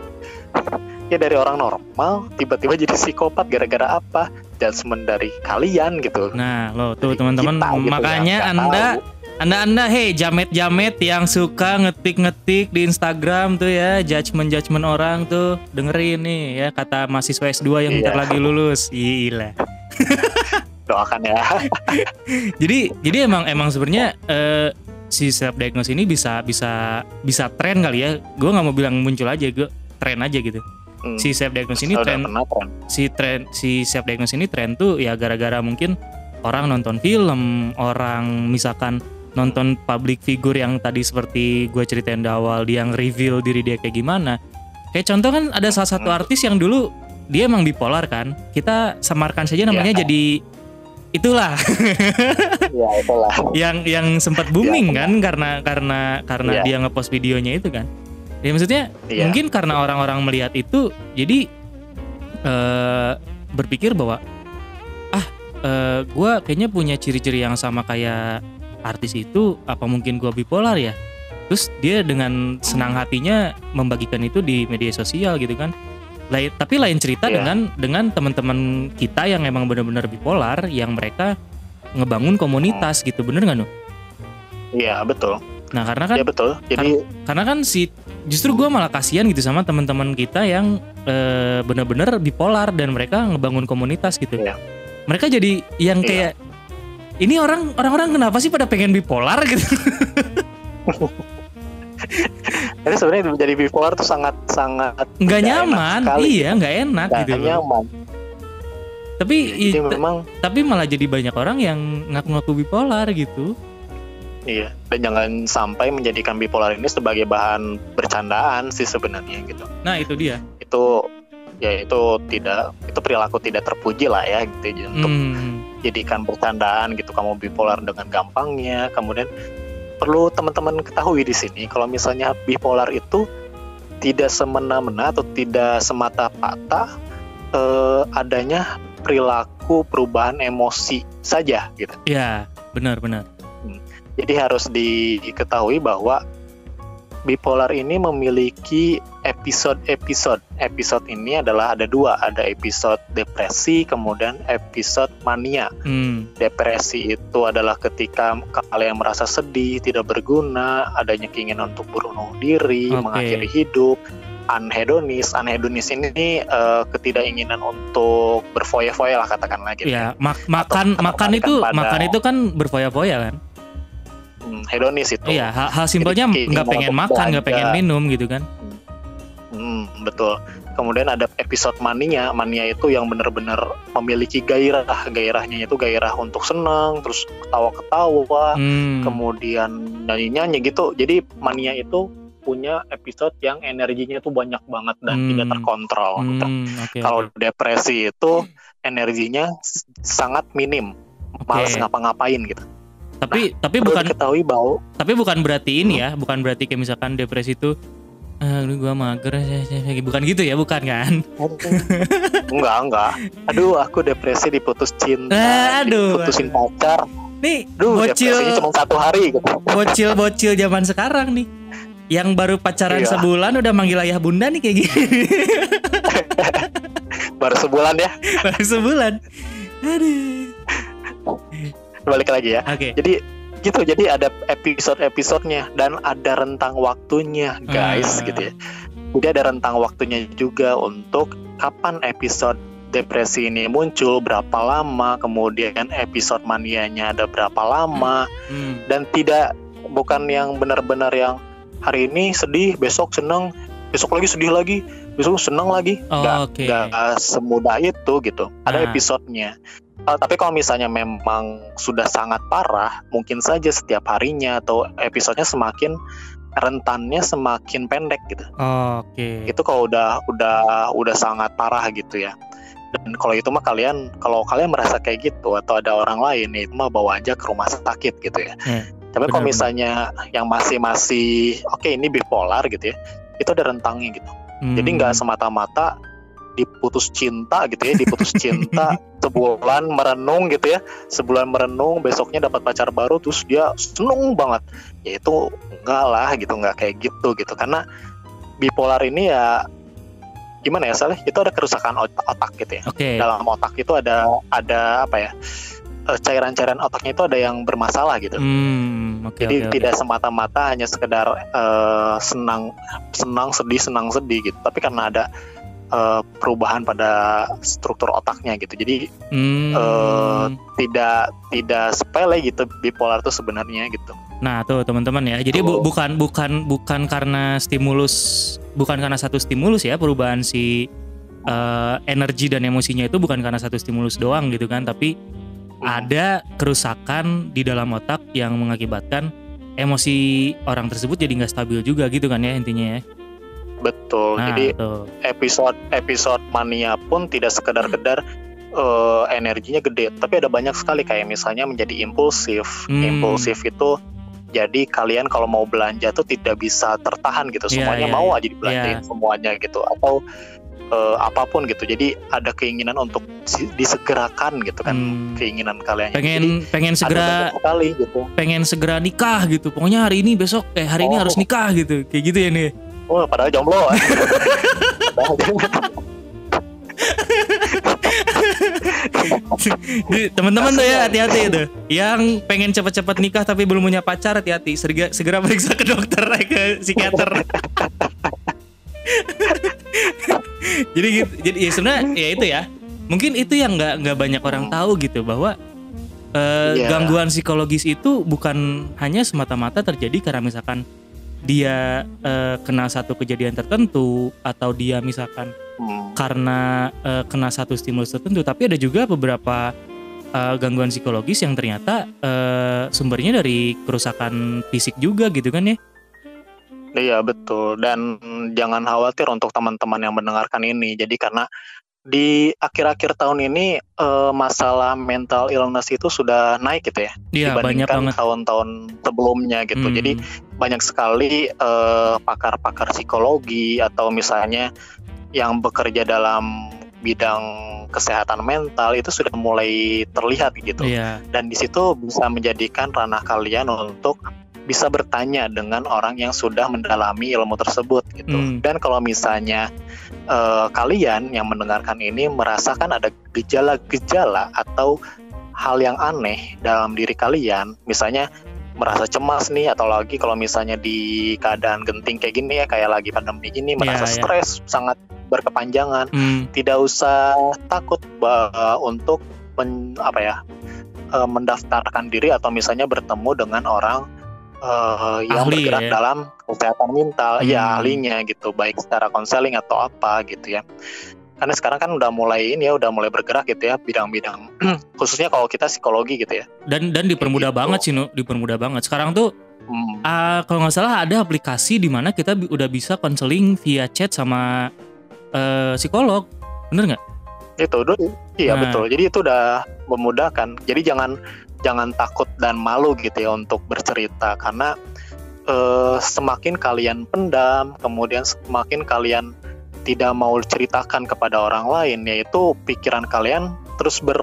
ya dari orang normal tiba-tiba jadi psikopat gara-gara apa judgement dari kalian gitu. Nah lo tuh teman-teman gitu, makanya yang nggak anda tahu. anda anda hei jamet jamet yang suka ngetik ngetik di Instagram tuh ya judgement judgement orang tuh dengerin nih ya kata mahasiswa S2 yang Iya. bentar lagi lulus. Gila. Doakan ya. [laughs] Jadi jadi emang emang sebenarnya eh, si self diagnose ini bisa bisa bisa tren kali ya. Gue nggak mau bilang muncul aja gue tren aja gitu Hmm, si self diagnose ini tren si tren si self diagnose ini tren tuh ya gara-gara mungkin orang nonton film orang misalkan nonton public figure yang tadi seperti gue ceritain di awal dia yang reveal diri dia kayak gimana. Kayak contoh kan ada salah satu Hmm. artis yang dulu dia emang bipolar kan kita samarkan saja namanya Ya. jadi itulah. [laughs] Ya itulah. Yang yang sempat booming Ya, kan karena karena karena Iya. dia ngepost videonya itu kan ya maksudnya Iya. mungkin karena orang-orang melihat itu jadi eh berpikir bahwa ah eh gue kayaknya punya ciri-ciri yang sama kayak artis itu apa mungkin gue bipolar ya terus dia dengan senang hatinya membagikan itu di media sosial gitu kan lain tapi lain cerita Iya. dengan dengan teman-teman kita yang emang benar-benar bipolar yang mereka ngebangun komunitas gitu bener nggak nu? iya betul Nah karena kan ya betul jadi karena kan si justru gue malah kasihan gitu sama teman-teman kita yang eh, benar-benar bipolar dan mereka ngebangun komunitas gitu. Iya. Mereka jadi yang Iya. kayak ini orang orang-orang kenapa sih pada pengen bipolar [laughs] gitu? jadi sebenarnya menjadi bipolar tuh sangat sangat Nggak nyaman, iya nggak enak nggak gitu. loh. nyaman Tapi jadi memang tapi malah jadi banyak orang yang ngaku-ngaku bipolar gitu. Iya dan jangan sampai menjadikan bipolar ini sebagai bahan bercandaan sih sebenarnya gitu Nah itu dia. itu ya itu tidak itu perilaku tidak terpuji lah ya gitu untuk Hmm. jadikan bercandaan gitu kamu bipolar dengan gampangnya kemudian perlu teman-teman ketahui di sini kalau misalnya bipolar itu tidak semena-mena atau tidak semata-mata eh, adanya perilaku perubahan emosi saja gitu Ya benar-benar. Jadi harus diketahui bahwa bipolar ini memiliki episode-episode. Episode ini adalah ada dua, ada episode depresi, kemudian episode mania. Hmm. Depresi itu adalah ketika kalian merasa sedih, tidak berguna, adanya keinginan untuk bunuh diri, Oke. mengakhiri hidup. Anhedonis, anhedonis ini eh, ketidakinginan untuk berfoya-foya lah katakanlah gitu. Ya mak- makan makan itu pada- makan itu kan berfoya-foya kan? Hmm, hedonis itu. Iya, hal, hal simpelnya nggak pengen makan, nggak pengen minum gitu kan? Hmm, betul. Kemudian ada episode mania. Mania itu yang benar-benar memiliki gairah. Gairahnya itu gairah untuk senang, terus ketawa-ketawa, Hmm. kemudian nyanyi-nyanyi gitu. Jadi mania itu punya episode yang energinya itu banyak banget dan Hmm. tidak terkontrol. Hmm, oke. Kalau depresi itu energinya sangat minim, Oke. males ngapa-ngapain gitu. Tapi tapi Perlu bukan diketahui bahwa tapi bukan berarti ini ya, bukan berarti kayak misalkan depresi itu ah gua mager bukan gitu ya, bukan kan? enggak enggak. Aduh, aku depresi diputus cinta, Ah, aduh, diputusin pacar. Nih Duh, bocil cuma satu hari gitu. bocil-bocil zaman sekarang nih yang baru pacaran Iya. sebulan udah manggil ayah bunda nih kayak gini [laughs] Baru sebulan ya. baru sebulan aduh Balik lagi ya. oke Jadi gitu. Jadi ada episode-episodenya dan ada rentang waktunya, guys, Ah. gitu ya. Jadi ada rentang waktunya juga untuk kapan episode depresi ini muncul, berapa lama, kemudian episode manianya ada berapa lama Hmm. dan tidak bukan yang benar-benar yang hari ini sedih, besok seneng, besok lagi sedih lagi, besok seneng lagi. Oh, Nggak- oke. nggak semudah itu gitu. Ada Ah. episodenya. Uh, tapi kalau misalnya memang sudah sangat parah, mungkin saja setiap harinya atau episodenya semakin rentannya semakin pendek gitu. Oke. Itu kalau udah udah udah sangat parah gitu ya. Dan kalau itu mah kalian kalau kalian merasa kayak gitu atau ada orang lain itu mah bawa aja ke rumah sakit gitu ya. Ya, Tapi kalau misalnya yang masih masih oke ini bipolar gitu ya, itu ada rentangnya gitu. Jadi Hmm. nggak semata-mata diputus cinta gitu ya, diputus cinta [laughs] sebulan merenung gitu ya, sebulan merenung besoknya dapat pacar baru terus dia seneng banget. Ya itu enggak lah gitu, nggak kayak gitu gitu. Karena bipolar ini ya gimana ya Saleh? Itu ada kerusakan otak, otak gitu ya. Oke. Dalam otak itu ada ada apa ya? eh, Cairan-cairan otaknya itu ada yang bermasalah gitu. Hmm, oke Jadi oke. tidak semata-mata hanya sekedar eh, senang senang sedih senang sedih gitu, tapi karena ada eh, perubahan pada struktur otaknya gitu. Jadi Hmm. eh, tidak tidak sepele gitu bipolar itu sebenarnya gitu. Nah, tuh teman-teman ya. Jadi bu- bukan bukan bukan karena stimulus bukan karena satu stimulus ya perubahan si eh, energi dan emosinya itu bukan karena satu stimulus doang gitu kan, tapi Hmm. ada kerusakan di dalam otak yang mengakibatkan emosi orang tersebut jadi nggak stabil juga gitu kan ya intinya ya. Betul. Nah, Jadi tuh. episode episode mania pun tidak sekedar-kedar eh, energinya gede, tapi ada banyak sekali kayak misalnya menjadi impulsif. Hmm. Impulsif itu jadi kalian kalau mau belanja tuh tidak bisa tertahan gitu, Iya, semuanya iya, mau iya. aja dibelanjain semuanya gitu, atau eh, apa pun gitu. Jadi ada keinginan untuk disegerakan gitu kan Hmm. keinginan kalian. Jadi pengen pengen ada segera sekali gitu. pengen segera nikah gitu. Pokoknya hari ini besok eh hari ini Oh. harus nikah gitu. Kayak gitu ya nih. Oh, padahal jomblo. Jadi, Teman-teman tuh ya hati-hati itu. Yang pengen cepat-cepat nikah tapi belum punya pacar hati-hati. Segera, segera periksa ke dokter eh, ke psikiater. jadi gitu. Jadi ya sebenarnya ya itu ya. Mungkin itu yang nggak nggak banyak orang tahu gitu bahwa eh, Iya. gangguan psikologis itu bukan hanya semata-mata terjadi karena misalkan dia eh, kena satu kejadian tertentu atau dia misalkan Hmm. karena eh, kena satu stimulus tertentu, tapi ada juga beberapa eh, gangguan psikologis yang ternyata eh, sumbernya dari kerusakan fisik juga gitu kan ya? Iya betul dan jangan khawatir untuk teman-teman yang mendengarkan ini. Jadi karena di akhir-akhir tahun ini eh, masalah mental illness itu sudah naik gitu ya banyak dibandingkan tahun-tahun sebelumnya gitu. Hmm, Jadi banyak sekali eh, pakar-pakar psikologi atau misalnya yang bekerja dalam bidang kesehatan mental itu sudah mulai terlihat gitu. Iya. Dan di situ bisa menjadikan ranah kalian untuk bisa bertanya dengan orang yang sudah mendalami ilmu tersebut gitu. Hmm. Dan kalau misalnya eh, kalian yang mendengarkan ini merasakan ada gejala-gejala atau hal yang aneh dalam diri kalian, misalnya merasa cemas nih atau lagi kalau misalnya di keadaan genting kayak gini ya kayak lagi pandemi merasa Iya, iya. stres sangat berkepanjangan Hmm, tidak usah takut bah, untuk men- apa ya eh, mendaftarkan diri atau misalnya bertemu dengan orang eh, yang Ahli, bergerak ya. dalam kesehatan mental Hmm. ya ahlinya gitu baik secara konseling atau apa gitu ya karena sekarang kan udah mulai ini ya udah mulai bergerak gitu ya bidang-bidang [clears throat] khususnya kalau kita psikologi gitu ya dan dan dipermudah gitu. banget sih nu, dipermudah banget. Sekarang tuh Hmm, ah, kalau nggak salah ada aplikasi di mana kita bi- udah bisa konseling via chat sama eh, psikolog, bener nggak? itu dulu iya Nah. betul jadi itu udah memudahkan jadi jangan jangan takut dan malu gitu ya untuk bercerita karena eh, semakin kalian pendam kemudian semakin kalian tidak mau ceritakan kepada orang lain yaitu pikiran kalian terus ber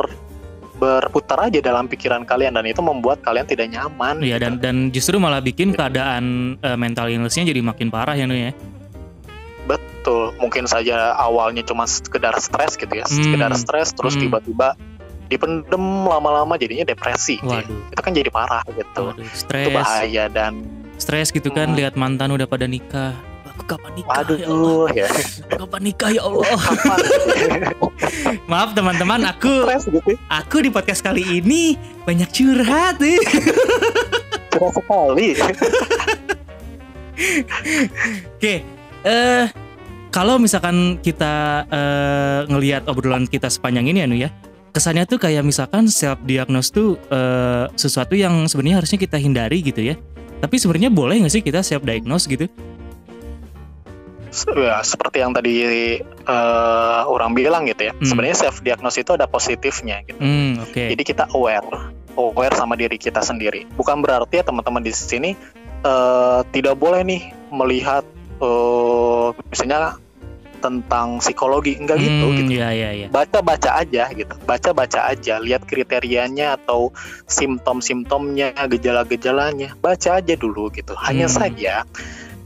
berputar aja dalam pikiran kalian dan itu membuat kalian tidak nyaman Iya gitu. dan dan justru malah bikin keadaan eh, mental illness-nya jadi makin parah ya nu ya. betul mungkin saja awalnya cuma sekedar stres gitu ya Hmm. sekedar stres terus Hmm. Dipendem lama-lama jadinya depresi gitu ya. Waduh. itu kan jadi parah gitu Waduh, itu stres. bahaya dan Stres gitu kan Hmm. lihat mantan udah pada nikah. Aku kapan nikah ya Allah? waduh ya Kapan nikah ya Allah? [laughs] kapan [laughs] Maaf teman-teman, aku stres gitu aku di podcast kali ini banyak curhat [laughs] nih. cerah sekali Oke, eh kalau misalkan kita eh, ngelihat obrolan kita sepanjang ini anu ya, kesannya tuh kayak misalkan self diagnose tuh eh, sesuatu yang sebenarnya harusnya kita hindari gitu ya. Tapi sebenarnya boleh nggak sih kita self diagnose gitu? ya, seperti yang tadi eh, orang bilang gitu ya. Hmm. Sebenarnya self diagnosis itu ada positifnya gitu. Hmm, oke. Jadi kita aware, aware sama diri kita sendiri. Bukan berarti ya teman-teman di sini eh, tidak boleh nih melihat eh, misalnya tentang psikologi enggak gitu Hmm, gitu. Iya, iya, iya. Baca-baca aja gitu. Baca-baca aja, lihat kriterianya atau simptom-simptomnya, gejala-gejalanya. Baca aja dulu gitu. Hanya Hmm. saja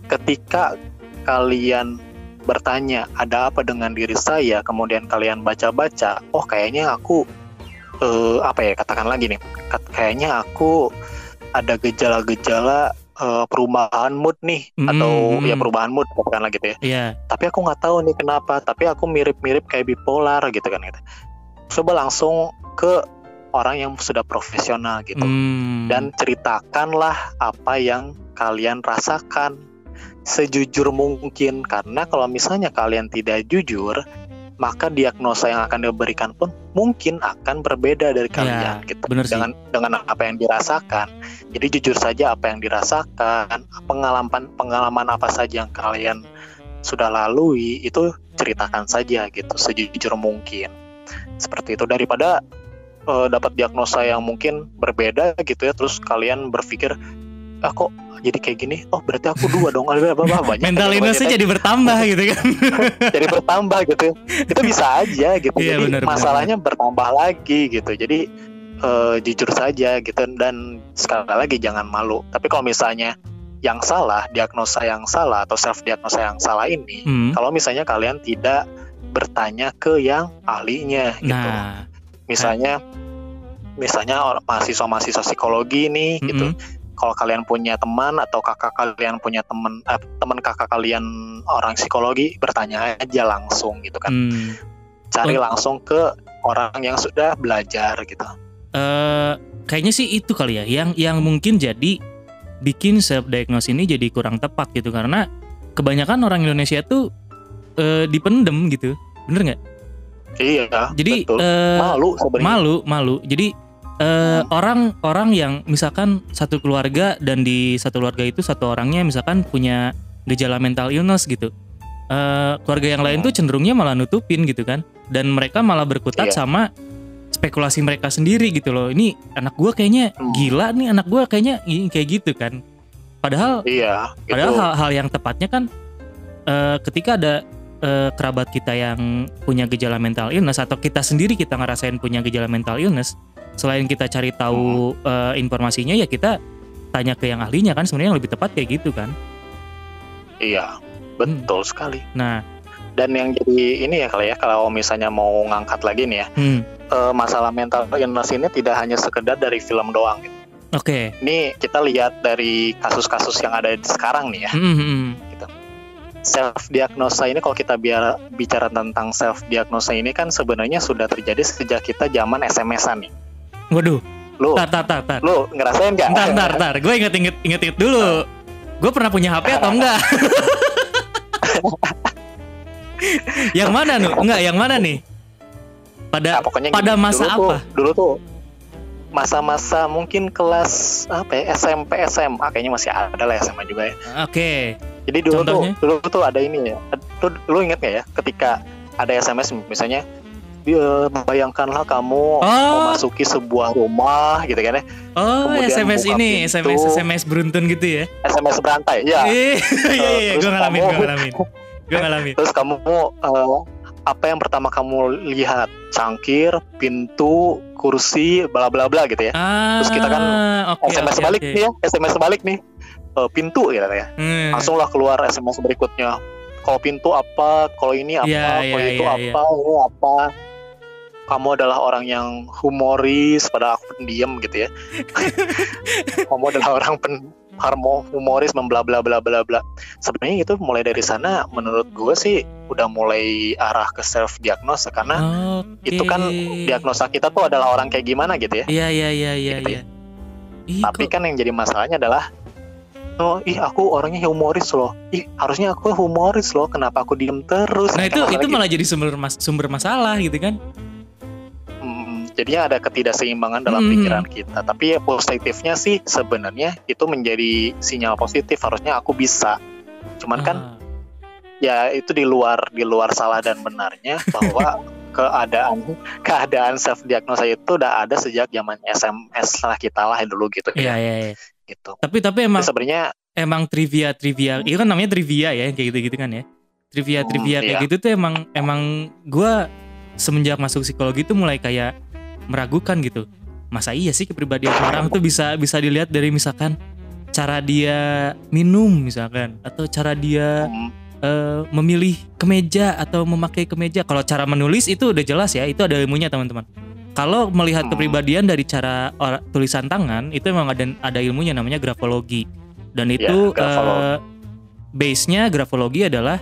ketika kalian bertanya ada apa dengan diri saya, kemudian kalian baca-baca, oh kayaknya aku eh, apa ya katakan lagi nih, kayaknya aku ada gejala-gejala eh, perubahan mood nih Hmm, atau hmm. ya perubahan mood katakanlah gitu ya. Iya. Tapi aku nggak tahu nih kenapa, tapi aku mirip-mirip kayak bipolar gitu kan gitu. Coba langsung ke orang yang sudah profesional gitu Hmm. dan ceritakanlah apa yang kalian rasakan sejujur mungkin karena kalau misalnya kalian tidak jujur maka diagnosa yang akan diberikan pun mungkin akan berbeda dari kalian gitu. bener sih. dengan dengan apa yang dirasakan. Jadi jujur saja apa yang dirasakan pengalaman pengalaman apa saja yang kalian sudah lalui itu ceritakan saja gitu. Sejujur mungkin. Seperti itu. Daripada eh, dapat diagnosa yang mungkin berbeda gitu ya terus kalian berpikir ah kok jadi kayak gini? Oh berarti aku dua dong Ada apa banyak Mental banyak- illness-nya jadi bertambah gitu kan. [laughs] jadi bertambah gitu. Itu bisa aja gitu. Iya, jadi benar, masalahnya bertambah lagi gitu. Jadi eh, jujur saja gitu. Dan sekali lagi jangan malu. Tapi kalau misalnya yang salah diagnosa yang salah atau self diagnosa yang salah ini Hmm. kalau misalnya kalian tidak bertanya ke yang ahlinya gitu. Nah, misalnya misalnya orang mahasiswa-mahasiswa psikologi nih gitu. Mm-mm. Kalau kalian punya teman atau kakak kalian punya teman eh, teman kakak kalian orang psikologi bertanya aja langsung gitu kan. Hmm. cari Oh. langsung ke orang yang sudah belajar gitu. Eh, kayaknya sih itu kali ya yang yang mungkin jadi bikin self diagnose ini jadi kurang tepat gitu. Karena kebanyakan orang Indonesia tuh eh, dipendem gitu. Bener nggak? Iya jadi betul. eh, malu sebenarnya. malu malu. Jadi eh, orang orang yang misalkan satu keluarga dan di satu keluarga itu satu orangnya misalkan punya gejala mental illness gitu Eh, keluarga yang lain Hmm. tuh cenderungnya malah nutupin gitu kan dan mereka malah berkutat Iya. sama spekulasi mereka sendiri gitu loh ini anak gua kayaknya Hmm. gila nih anak gua kayaknya kayak gitu kan padahal iya Padahal gitu. hal-hal yang tepatnya kan eh, ketika ada eh, kerabat kita yang punya gejala mental illness atau kita sendiri kita ngerasain punya gejala mental illness, selain kita cari tahu Hmm. eh, informasinya ya kita tanya ke yang ahlinya kan sebenarnya yang lebih tepat kayak gitu kan. iya betul sekali Nah, dan yang jadi ini ya kali ya kalau misalnya mau ngangkat lagi nih ya hmm, eh, masalah mental illness ini tidak hanya sekedar dari film doang gitu. oke. ini kita lihat dari kasus-kasus yang ada sekarang nih ya Hmm, hmm, hmm. self diagnosa ini kalau kita biar bicara tentang self diagnosa ini kan sebenarnya sudah terjadi sejak kita zaman SMS-an nih. Waduh, Lu tar tar tar tar. lu ngerasain nggak? Ntar, ntar, ntar. Gue inget, inget, inget, inget dulu. Gue pernah punya HP atau enggak? [laughs] yang mana nih? Enggak, yang mana nih? Pada Nah, pokoknya pada gini, masa dulu tuh- apa? dulu tuh masa-masa mungkin kelas apa ya SMP SMA kayaknya masih ada lah SMA juga ya. Oke. Jadi dulu Contohnya? tuh dulu tuh ada ini ya. Lu, lu inget nggak ya ketika ada SMS misalnya "Ya, bayangkanlah kamu Oh. memasuki sebuah rumah gitu kan ya. Oh, Kemudian SMS ini, pintu. SMS SMS beruntun gitu ya? SMS berantai. Ya. [laughs] Iya, iya, iya, Terus gue ngalamin, gue ngalamin, gue ngalamin. Terus kamu eh, apa yang pertama kamu lihat? Cangkir, pintu, kursi, bla bla bla gitu ya. Ah, Terus kita kan oke, SMS oke, balik oke. nih ya, SMS balik nih. Eh, pintu gitu ya. Hmm. Langsunglah keluar SMS berikutnya. Kalau pintu apa, kalau ini apa, Iya, kalau iya, itu iya, apa, ini apa. Kamu adalah orang yang humoris, pada aku pendiam gitu ya. [laughs] Kamu adalah orang pen harmo humoris membla bla bla bla bla. Sebenarnya itu mulai dari sana menurut gue sih udah mulai arah ke self diagnosa karena Oke. itu kan diagnosa kita tuh adalah orang kayak gimana gitu ya. Iya, iya, iya, iya, Gitu iya. Ih, Tapi kok- kan yang jadi masalahnya adalah Oh, ih aku orangnya humoris loh. Ih, harusnya aku humoris loh. Kenapa aku diem terus? Nah itu itu gitu. malah jadi sumber mas sumber masalah gitu kan? Hmm, jadinya ada ketidakseimbangan dalam Hmm. pikiran kita. Tapi ya positifnya sih sebenarnya itu menjadi sinyal positif. Harusnya aku bisa. Cuman kan Ah, ya itu di luar di luar salah dan benarnya [laughs] bahwa keadaan keadaan self diagnosa itu udah ada sejak zaman SMS lah kita lah dulu gitu iya ya iya iya. gitu. Tapi tapi emang Jadi sebenarnya emang trivia trivia itu kan namanya trivia ya kayak gitu gitu kan ya trivia Hmm, trivia kayak iya. gitu tuh emang emang gue semenjak masuk psikologi tuh mulai kayak meragukan gitu masa iya sih kepribadian orang tuh bisa bisa dilihat dari misalkan cara dia minum misalkan atau cara dia eh, memilih kemeja atau memakai kemeja kalau cara menulis itu udah jelas ya itu ada ilmunya teman-teman kalau melihat Hmm. kepribadian dari cara or- tulisan tangan itu memang ada ada ilmunya namanya grafologi dan Ya, itu grafologi. eh, base-nya grafologi adalah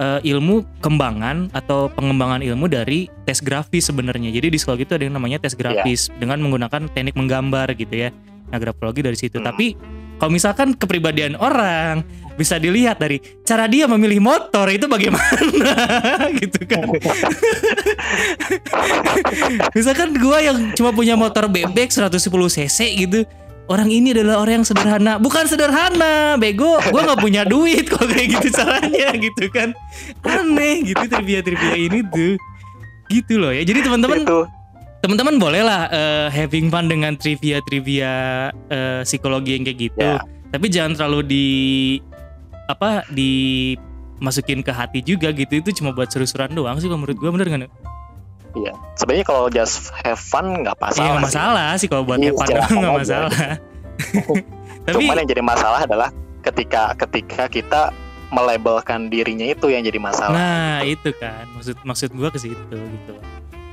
eh, ilmu kembangan atau pengembangan ilmu dari tes grafis sebenarnya jadi di psikologi itu ada yang namanya tes grafis dengan menggunakan teknik menggambar gitu ya nah grafologi dari situ Hmm. tapi kalau misalkan kepribadian orang bisa dilihat dari cara dia memilih motor itu bagaimana [laughs] gitu kan. [laughs] misalkan gua yang cuma punya motor bebek 110 cc gitu. Orang ini adalah orang yang sederhana. Bukan sederhana, bego. Gua nggak punya duit kok kayak gitu caranya gitu kan. Aneh gitu trivia-trivia ini tuh. Gitu loh ya. Jadi teman-teman itu teman-teman boleh lah eh, having fun dengan trivia-trivia eh, psikologi yang kayak gitu. Ya. Tapi jangan terlalu di apa dimasukin ke hati juga gitu. Itu cuma buat seru-seruan doang sih kalau menurut gua bener nggak? Iya. Sebenarnya kalau just have fun nggak Iya masalah. nggak sih. masalah sih kalau buat Iya, silakan doang nggak masalah. [laughs] Tapi Cuman yang jadi masalah adalah ketika ketika kita melabelkan dirinya itu yang jadi masalah. Nah itu kan maksud maksud gua ke situ gitu.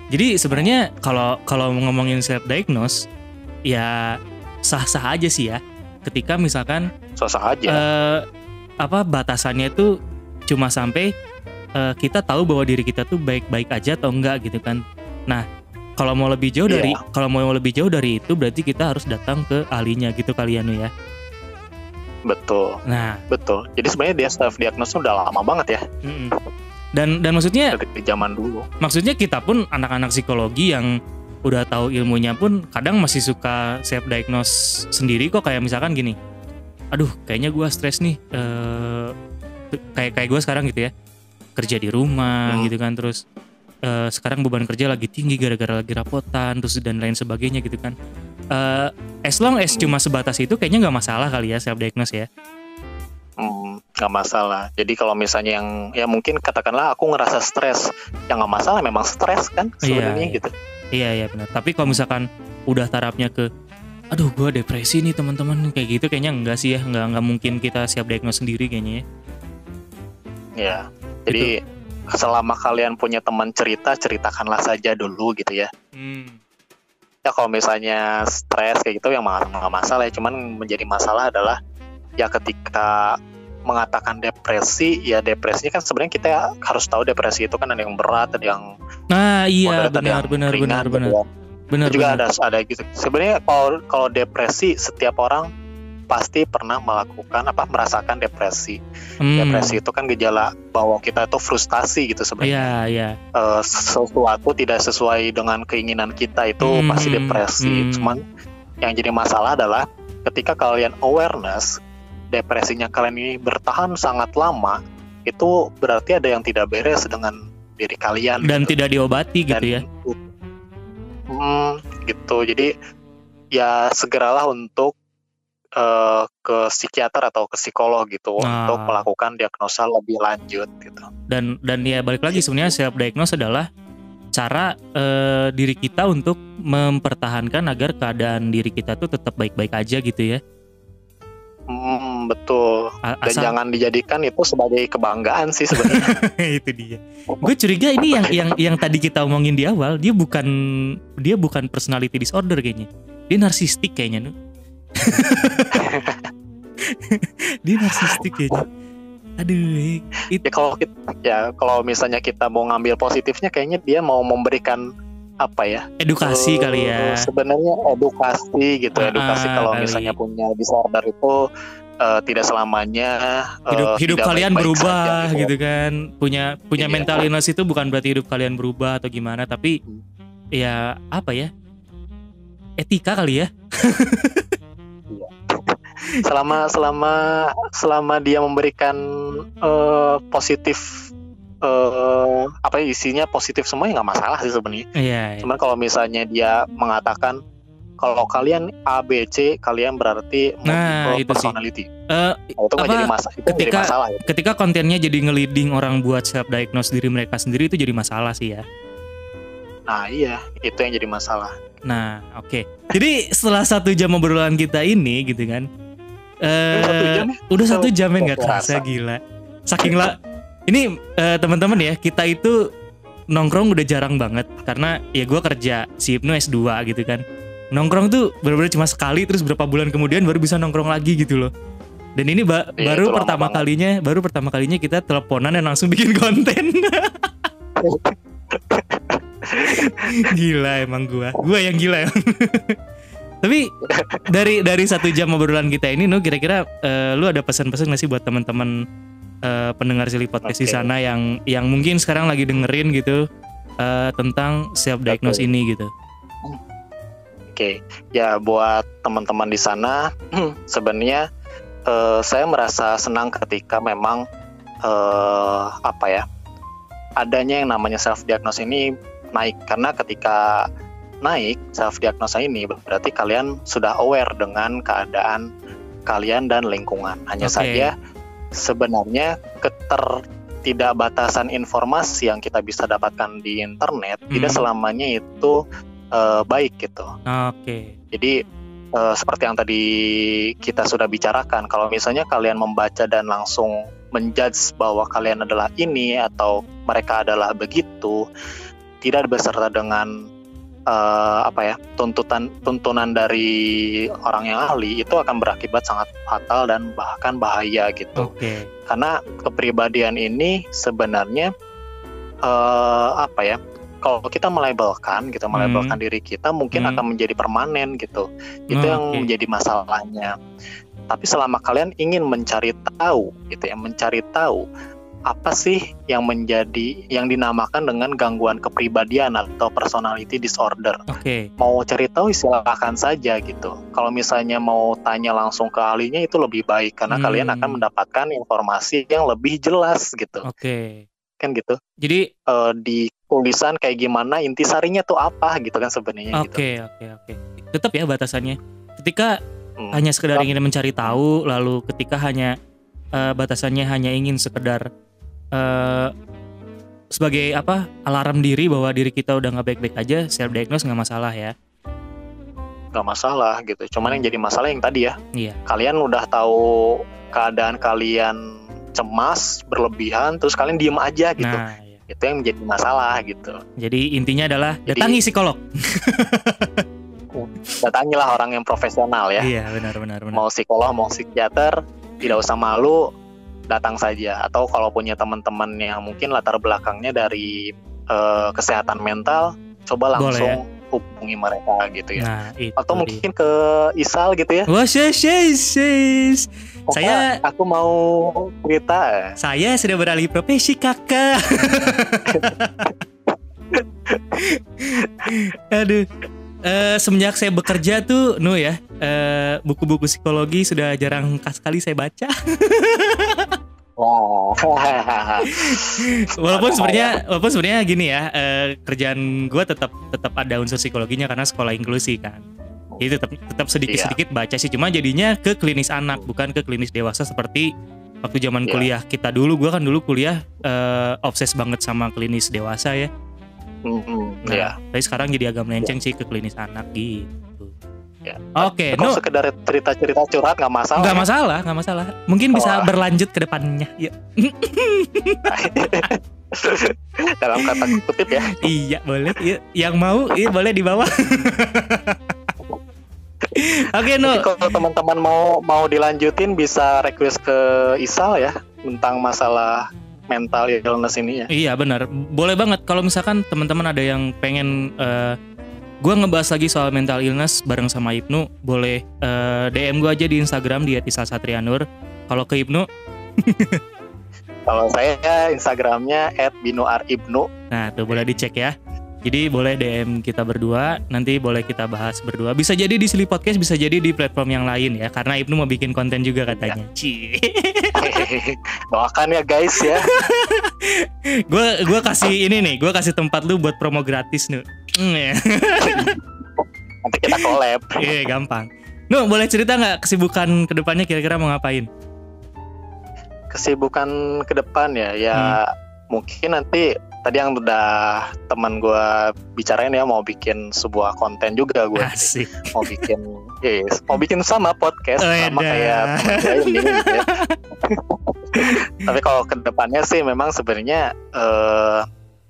Jadi sebenarnya kalau kalau ngomongin self diagnose ya sah-sah aja sih ya. Ketika misalkan Sosok aja. eh, apa batasannya itu cuma sampai eh, kita tahu bahwa diri kita tuh baik-baik aja atau enggak gitu kan. Nah kalau mau lebih jauh dari Iya. kalau mau lebih jauh dari itu berarti kita harus datang ke ahlinya gitu kalian ya. betul, Nah betul. Jadi sebenarnya dia self diagnosis udah lama banget ya mm-mm. dan dan maksudnya dari zaman dulu. maksudnya kita pun anak-anak psikologi yang udah tahu ilmunya pun kadang masih suka self diagnose sendiri kok kayak misalkan gini aduh kayaknya gua stres nih eh kayak kayak gue sekarang gitu ya kerja di rumah Hmm. gitu kan terus eh, sekarang beban kerja lagi tinggi gara-gara lagi rapotan terus dan lain sebagainya gitu kan Eh as long as Hmm. cuma sebatas itu kayaknya nggak masalah kali ya self diagnose ya Hmm, nggak masalah. Jadi kalau misalnya yang ya mungkin katakanlah aku ngerasa stres, ya nggak masalah. Memang stres kan sebenarnya iya. gitu. Iya iya benar. Tapi kalau misalkan udah tarafnya ke aduh gua depresi nih teman-teman kayak gitu kayaknya enggak sih ya enggak enggak mungkin kita siap diagnose sendiri kayaknya ya. Ya. Jadi selama kalian punya teman cerita, ceritakanlah saja dulu gitu ya. Hmm. Ya kalau misalnya stres kayak gitu yang nggak nggak masalah ya. Cuman menjadi masalah adalah ya ketika mengatakan depresi, ya depresinya kan sebenarnya kita harus tahu depresi itu kan ada yang berat, ada yang Nah iya ada benar yang benar ringan, benar gitu benar ya. benar juga benar. ada ada gitu. Sebenarnya kalau kalau depresi setiap orang pasti pernah melakukan apa merasakan depresi. Hmm. Depresi itu kan gejala bahwa kita itu frustasi gitu sebenarnya. Iya iya. Eh, sesuatu tidak sesuai dengan keinginan kita itu Hmm, pasti depresi. hmm. Cuman yang jadi masalah adalah ketika kalian awareness depresinya kalian ini bertahan sangat lama, itu berarti ada yang tidak beres dengan diri kalian Dan gitu. tidak diobati gitu Dan- ya. Hmm, gitu. Jadi ya segeralah untuk eh, ke psikiater atau ke psikolog gitu Nah. untuk melakukan diagnosa lebih lanjut gitu. Dan dan ya balik lagi sebenarnya self diagnose adalah cara eh, diri kita untuk mempertahankan agar keadaan diri kita tuh tetap baik-baik aja gitu ya. Hmm, betul. Dan Asal jangan dijadikan itu sebagai kebanggaan sih sebenarnya. [laughs] itu dia. Gue curiga ini yang yang yang tadi kita omongin di awal, dia bukan dia bukan personality disorder kayaknya. Dia narsistik kayaknya. [laughs] dia narsistik kayaknya. Aduh, itu ya kalau kita, ya kalau misalnya kita mau ngambil positifnya kayaknya dia mau memberikan apa ya? edukasi eh, kali ya. Sebenarnya edukasi gitu, Ah, edukasi kalau kali. misalnya punya disorder itu eh, tidak selamanya eh, Hidup hidup tidak kalian berubah saja, gitu kan. Punya punya Iya. mental illness itu bukan berarti hidup kalian berubah atau gimana, tapi ya apa ya etika kali ya [laughs] selama selama selama dia memberikan eh, positif eh, apa ya, isinya positif semua ya nggak masalah sih sebenarnya iya iya. cuman kalau misalnya dia mengatakan kalau kalian A B C kalian berarti Nah, itu sih. personality Eh, Nah, itu apa, jadi masalah itu nggak jadi ketika- masalah ya. ketika kontennya jadi ngeliding orang buat self diagnose diri mereka sendiri itu jadi masalah sih ya nah iya itu yang jadi masalah Nah, oke. Jadi setelah satu jam obrolan kita ini, gitu kan? Eh Satu jam ya? Udah satu jam ya nggak Nggak kerasa gila. Saking lah. Ini eh, teman-teman ya, kita itu nongkrong udah jarang banget karena ya gue kerja si Ibnu S2 gitu kan. Nongkrong tuh benar-benar cuma sekali terus berapa bulan kemudian baru bisa nongkrong lagi gitu loh. Dan ini ba- Iya, baru pertama banget. kalinya, baru pertama kalinya kita teleponan dan langsung [laughs] bikin konten. [laughs] gila emang gua. Gua yang gila emang. [laughs] Tapi [laughs] dari dari satu jam obrolan kita ini, nu kira-kira eh, lu ada pesan-pesan nggak sih buat teman-teman eh, pendengar Silly Podcast di Oke. sana yang yang mungkin sekarang lagi dengerin gitu eh, tentang self diagnose Oke. ini gitu? Oke, ya buat teman-teman di sana, [clears throat] sebenarnya eh, saya merasa senang ketika memang eh, apa ya, adanya yang namanya self diagnose ini naik karena ketika naik self diagnose ini berarti kalian sudah aware dengan keadaan kalian dan lingkungan. Hanya Oke. saja sebenarnya keter tidak batasan informasi yang kita bisa dapatkan di internet tidak Hmm. selamanya itu eh, baik gitu. Oke. Jadi eh, seperti yang tadi kita sudah bicarakan, kalau misalnya kalian membaca dan langsung menjudge bahwa kalian adalah ini atau mereka adalah begitu, tidak beserta dengan eh, apa ya tuntutan tuntunan dari orang yang ahli itu akan berakibat sangat fatal dan bahkan bahaya gitu Oke. karena kepribadian ini sebenarnya eh apa ya kalau kita melabelkan kita melabelkan diri kita mungkin Hmm. akan menjadi permanen gitu itu Oh, yang oke. menjadi masalahnya tapi selama kalian ingin mencari tahu gitu ya mencari tahu apa sih yang menjadi yang dinamakan dengan gangguan kepribadian atau personality disorder Oke. mau cari tahu silakan saja gitu. Kalau misalnya mau tanya langsung ke ahlinya itu lebih baik karena Hmm. kalian akan mendapatkan informasi yang lebih jelas gitu. Oke. Kan gitu. Jadi Eh, di tulisan kayak gimana intisarinya tuh apa gitu kan sebenarnya gitu. Oke, oke, oke. Tetap ya batasannya. Ketika Hmm. hanya sekedar ingin mencari tahu, lalu ketika hanya eh, batasannya hanya ingin sekedar eh, sebagai apa alarm diri bahwa diri kita udah nggak baik-baik aja, self diagnose nggak masalah ya. Gak masalah gitu. Cuman yang jadi masalah yang tadi ya. Iya. Kalian udah tahu keadaan kalian cemas berlebihan terus kalian diem aja gitu. Nah, iya. Itu yang menjadi masalah gitu. jadi intinya adalah Jadi- datangi psikolog. [laughs] Datangilah orang yang profesional ya. Iya, benar, benar, benar. mau psikolog mau psikiater tidak usah malu datang saja atau kalau punya teman-teman yang mungkin latar belakangnya dari eh, kesehatan mental coba Boleh langsung hubungi mereka gitu ya Nah, itu. atau dia. mungkin ke Isal gitu ya Wah, yes, yes, yes. Saya- "Kakak, aku mau cerita Saya sudah beralih profesi, Kakak. [laughs] Aduh. Eh, semenjak saya bekerja tuh, nu ya, eh, buku-buku psikologi sudah jarang sekali saya baca. Wah. [laughs] walaupun sebenarnya, walaupun sebenarnya gini ya, eh, kerjaan gue tetap tetap ada unsur psikologinya karena sekolah inklusi kan. Jadi tetap tetap sedikit-sedikit baca sih, cuma jadinya ke klinis anak bukan ke klinis dewasa seperti waktu zaman Iya. kuliah kita dulu. Gue kan dulu kuliah eh, obses banget sama klinis dewasa ya. Mm-mm, Nah, ya. tapi sekarang jadi agak melenceng sih ke klinis anak gitu. Ya. Oke, Kalau no, sekedar cerita-cerita curhat nggak masalah. nggak ya. masalah, nggak masalah. Mungkin bisa Oh. berlanjut ke depannya. Ya. [laughs] Dalam kata kutip ya. iya, boleh. Iya. Yang mau, iya boleh di bawah. [laughs] Oke, no. Mungkin kalau teman-teman mau mau dilanjutin bisa request ke Isal ya tentang masalah mental illness ini ya. Iya benar, boleh banget kalau misalkan teman-teman ada yang pengen eh gue ngebahas lagi soal mental illness bareng sama Ibnu, boleh eh, DM gue aja di Instagram di @isal_satrianur. Kalau ke Ibnu, [laughs] Kalau saya Instagramnya @binuaribnu. nah tuh boleh dicek ya. Jadi boleh DM kita berdua, nanti boleh kita bahas berdua. Bisa jadi di Silly Podcast, bisa jadi di platform yang lain ya, karena Ibnu mau bikin konten juga katanya. Cie. [laughs] Doakan ya guys ya. [laughs] gue gua kasih ini nih, gue kasih tempat lu buat promo gratis nu. Mm, ya. [laughs] Nanti kita collab. Iya gampang. Nu boleh cerita nggak kesibukan ke depannya kira-kira mau ngapain? Kesibukan ke depan ya, ya mungkin nanti tadi yang udah teman gue bicarain ya mau bikin sebuah konten juga gue Asik. mau bikin yes, mau bikin sama podcast Oh, sama iya. kayak teman gue ini [laughs] gitu ya. Tapi kalau ke depannya sih memang sebenarnya eh,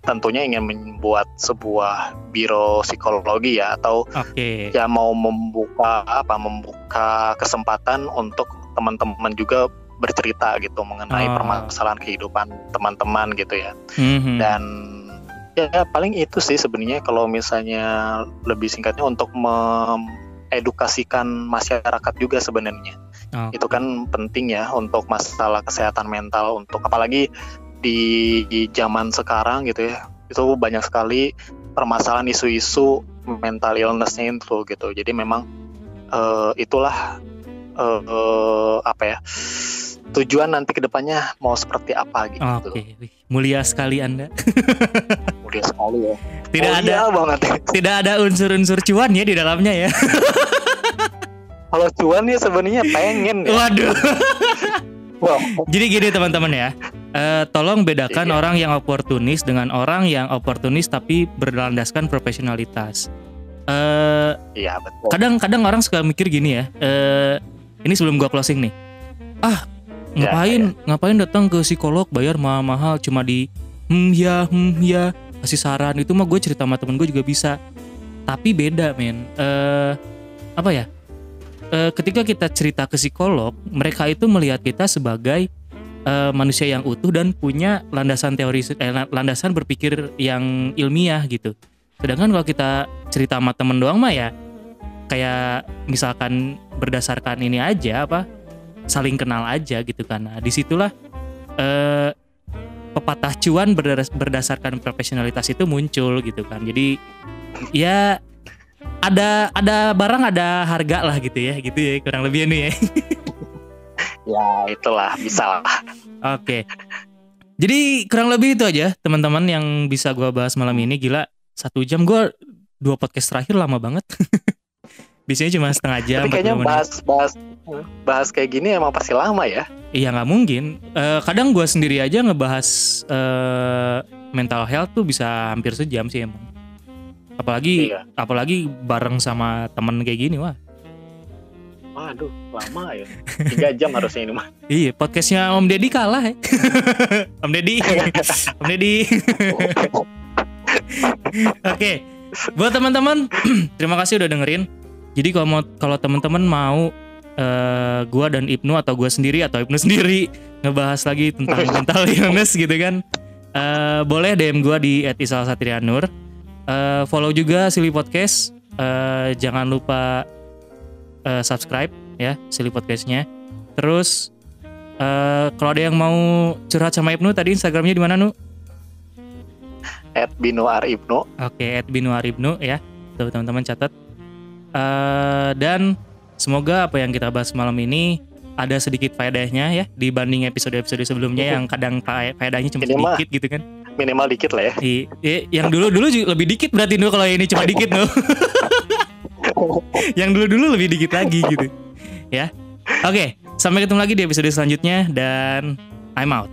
tentunya ingin membuat sebuah biro psikologi ya atau Oke. ya mau membuka apa membuka kesempatan untuk teman-teman juga bercerita gitu mengenai Oh. permasalahan kehidupan teman-teman gitu ya Mhm. dan ya paling itu sih sebenarnya kalau misalnya lebih singkatnya untuk mengedukasikan masyarakat juga sebenarnya Oh. itu kan penting ya untuk masalah kesehatan mental untuk apalagi di, di zaman sekarang gitu ya itu banyak sekali permasalahan isu-isu mental illnessnya itu gitu jadi memang eh, itulah eh, eh, apa ya tujuan nanti ke depannya mau seperti apa gitu Oke, Wih, mulia sekali Anda. [laughs] mulia sekali ya Tidak ada Mulia banget tidak ada unsur-unsur cuan ya di dalamnya ya. [laughs] kalau cuan ya sebenarnya pengen ya Waduh. [laughs] Wah, Jadi gini teman-teman ya. Eh, tolong bedakan Iya. orang yang oportunis dengan orang yang oportunis tapi berlandaskan profesionalitas. Eh, iya betul kadang-kadang orang suka mikir gini ya. Eh, ini sebelum gua closing nih. Ah, Ya, ngapain ngapain datang ke psikolog bayar mahal-mahal cuma di hmm ya hmm ya kasih saran itu mah gue cerita sama temen gue juga bisa. Tapi beda men. Eh apa ya? Eh, ketika kita cerita ke psikolog, mereka itu melihat kita sebagai eh, manusia yang utuh dan punya landasan teori eh, landasan berpikir yang ilmiah gitu. Sedangkan kalau kita cerita sama temen doang mah ya kayak misalkan berdasarkan ini aja apa saling kenal aja gitu kan. Nah, di situlah eh, pepatah cuan berdas- berdasarkan profesionalitas itu muncul gitu kan. Jadi ya ada ada barang ada harga lah gitu ya gitu ya kurang lebih ini ya. [laughs] ya itulah bisa lah Oke. Jadi kurang lebih itu aja teman-teman yang bisa gua bahas malam ini gila satu jam gua dua podcast terakhir lama banget. [laughs] Biasanya cuma setengah jam. tapi kayaknya 40 menit. bahas bahas bahas kayak gini emang pasti lama ya Iya nggak mungkin. Eh, kadang gua sendiri aja ngebahas eh, mental health tuh bisa hampir sejam sih emang. Apalagi Iya. apalagi bareng sama temen kayak gini wah. waduh lama ya tiga jam harusnya ini mah [laughs] Iya podcastnya Om Deddy kalah ya. [laughs] Om Deddy, [laughs] Om Deddy. Oke, buat teman-teman, [clears throat] terima kasih udah dengerin. Jadi kalau mau kalau teman-teman mau eh, gua dan Ibnu atau gua sendiri atau Ibnu sendiri ngebahas lagi tentang [laughs] mental illness gitu kan, eh, boleh DM gua di @isal_satrianur. Eh, follow juga Silly Podcast. Eh, jangan lupa eh, subscribe ya Silly Podcastnya. Terus eh, kalau ada yang mau curhat sama Ibnu tadi Instagramnya di mana Nu? at Binuar Ibnu Oke, @binuaribnu ya. Tuh teman-teman catat. Eh, dan semoga apa yang kita bahas malam ini ada sedikit faedahnya ya dibanding episode-episode sebelumnya yang kadang fa- faedahnya cuma Ini mah. sedikit gitu kan. minimal dikit lah ya I- i- yang dulu-dulu juga lebih dikit berarti Nu kalau ini cuma dikit Nu. [laughs] yang dulu-dulu lebih dikit lagi gitu. Ya. Oke, sampai ketemu lagi di episode selanjutnya dan I'm out.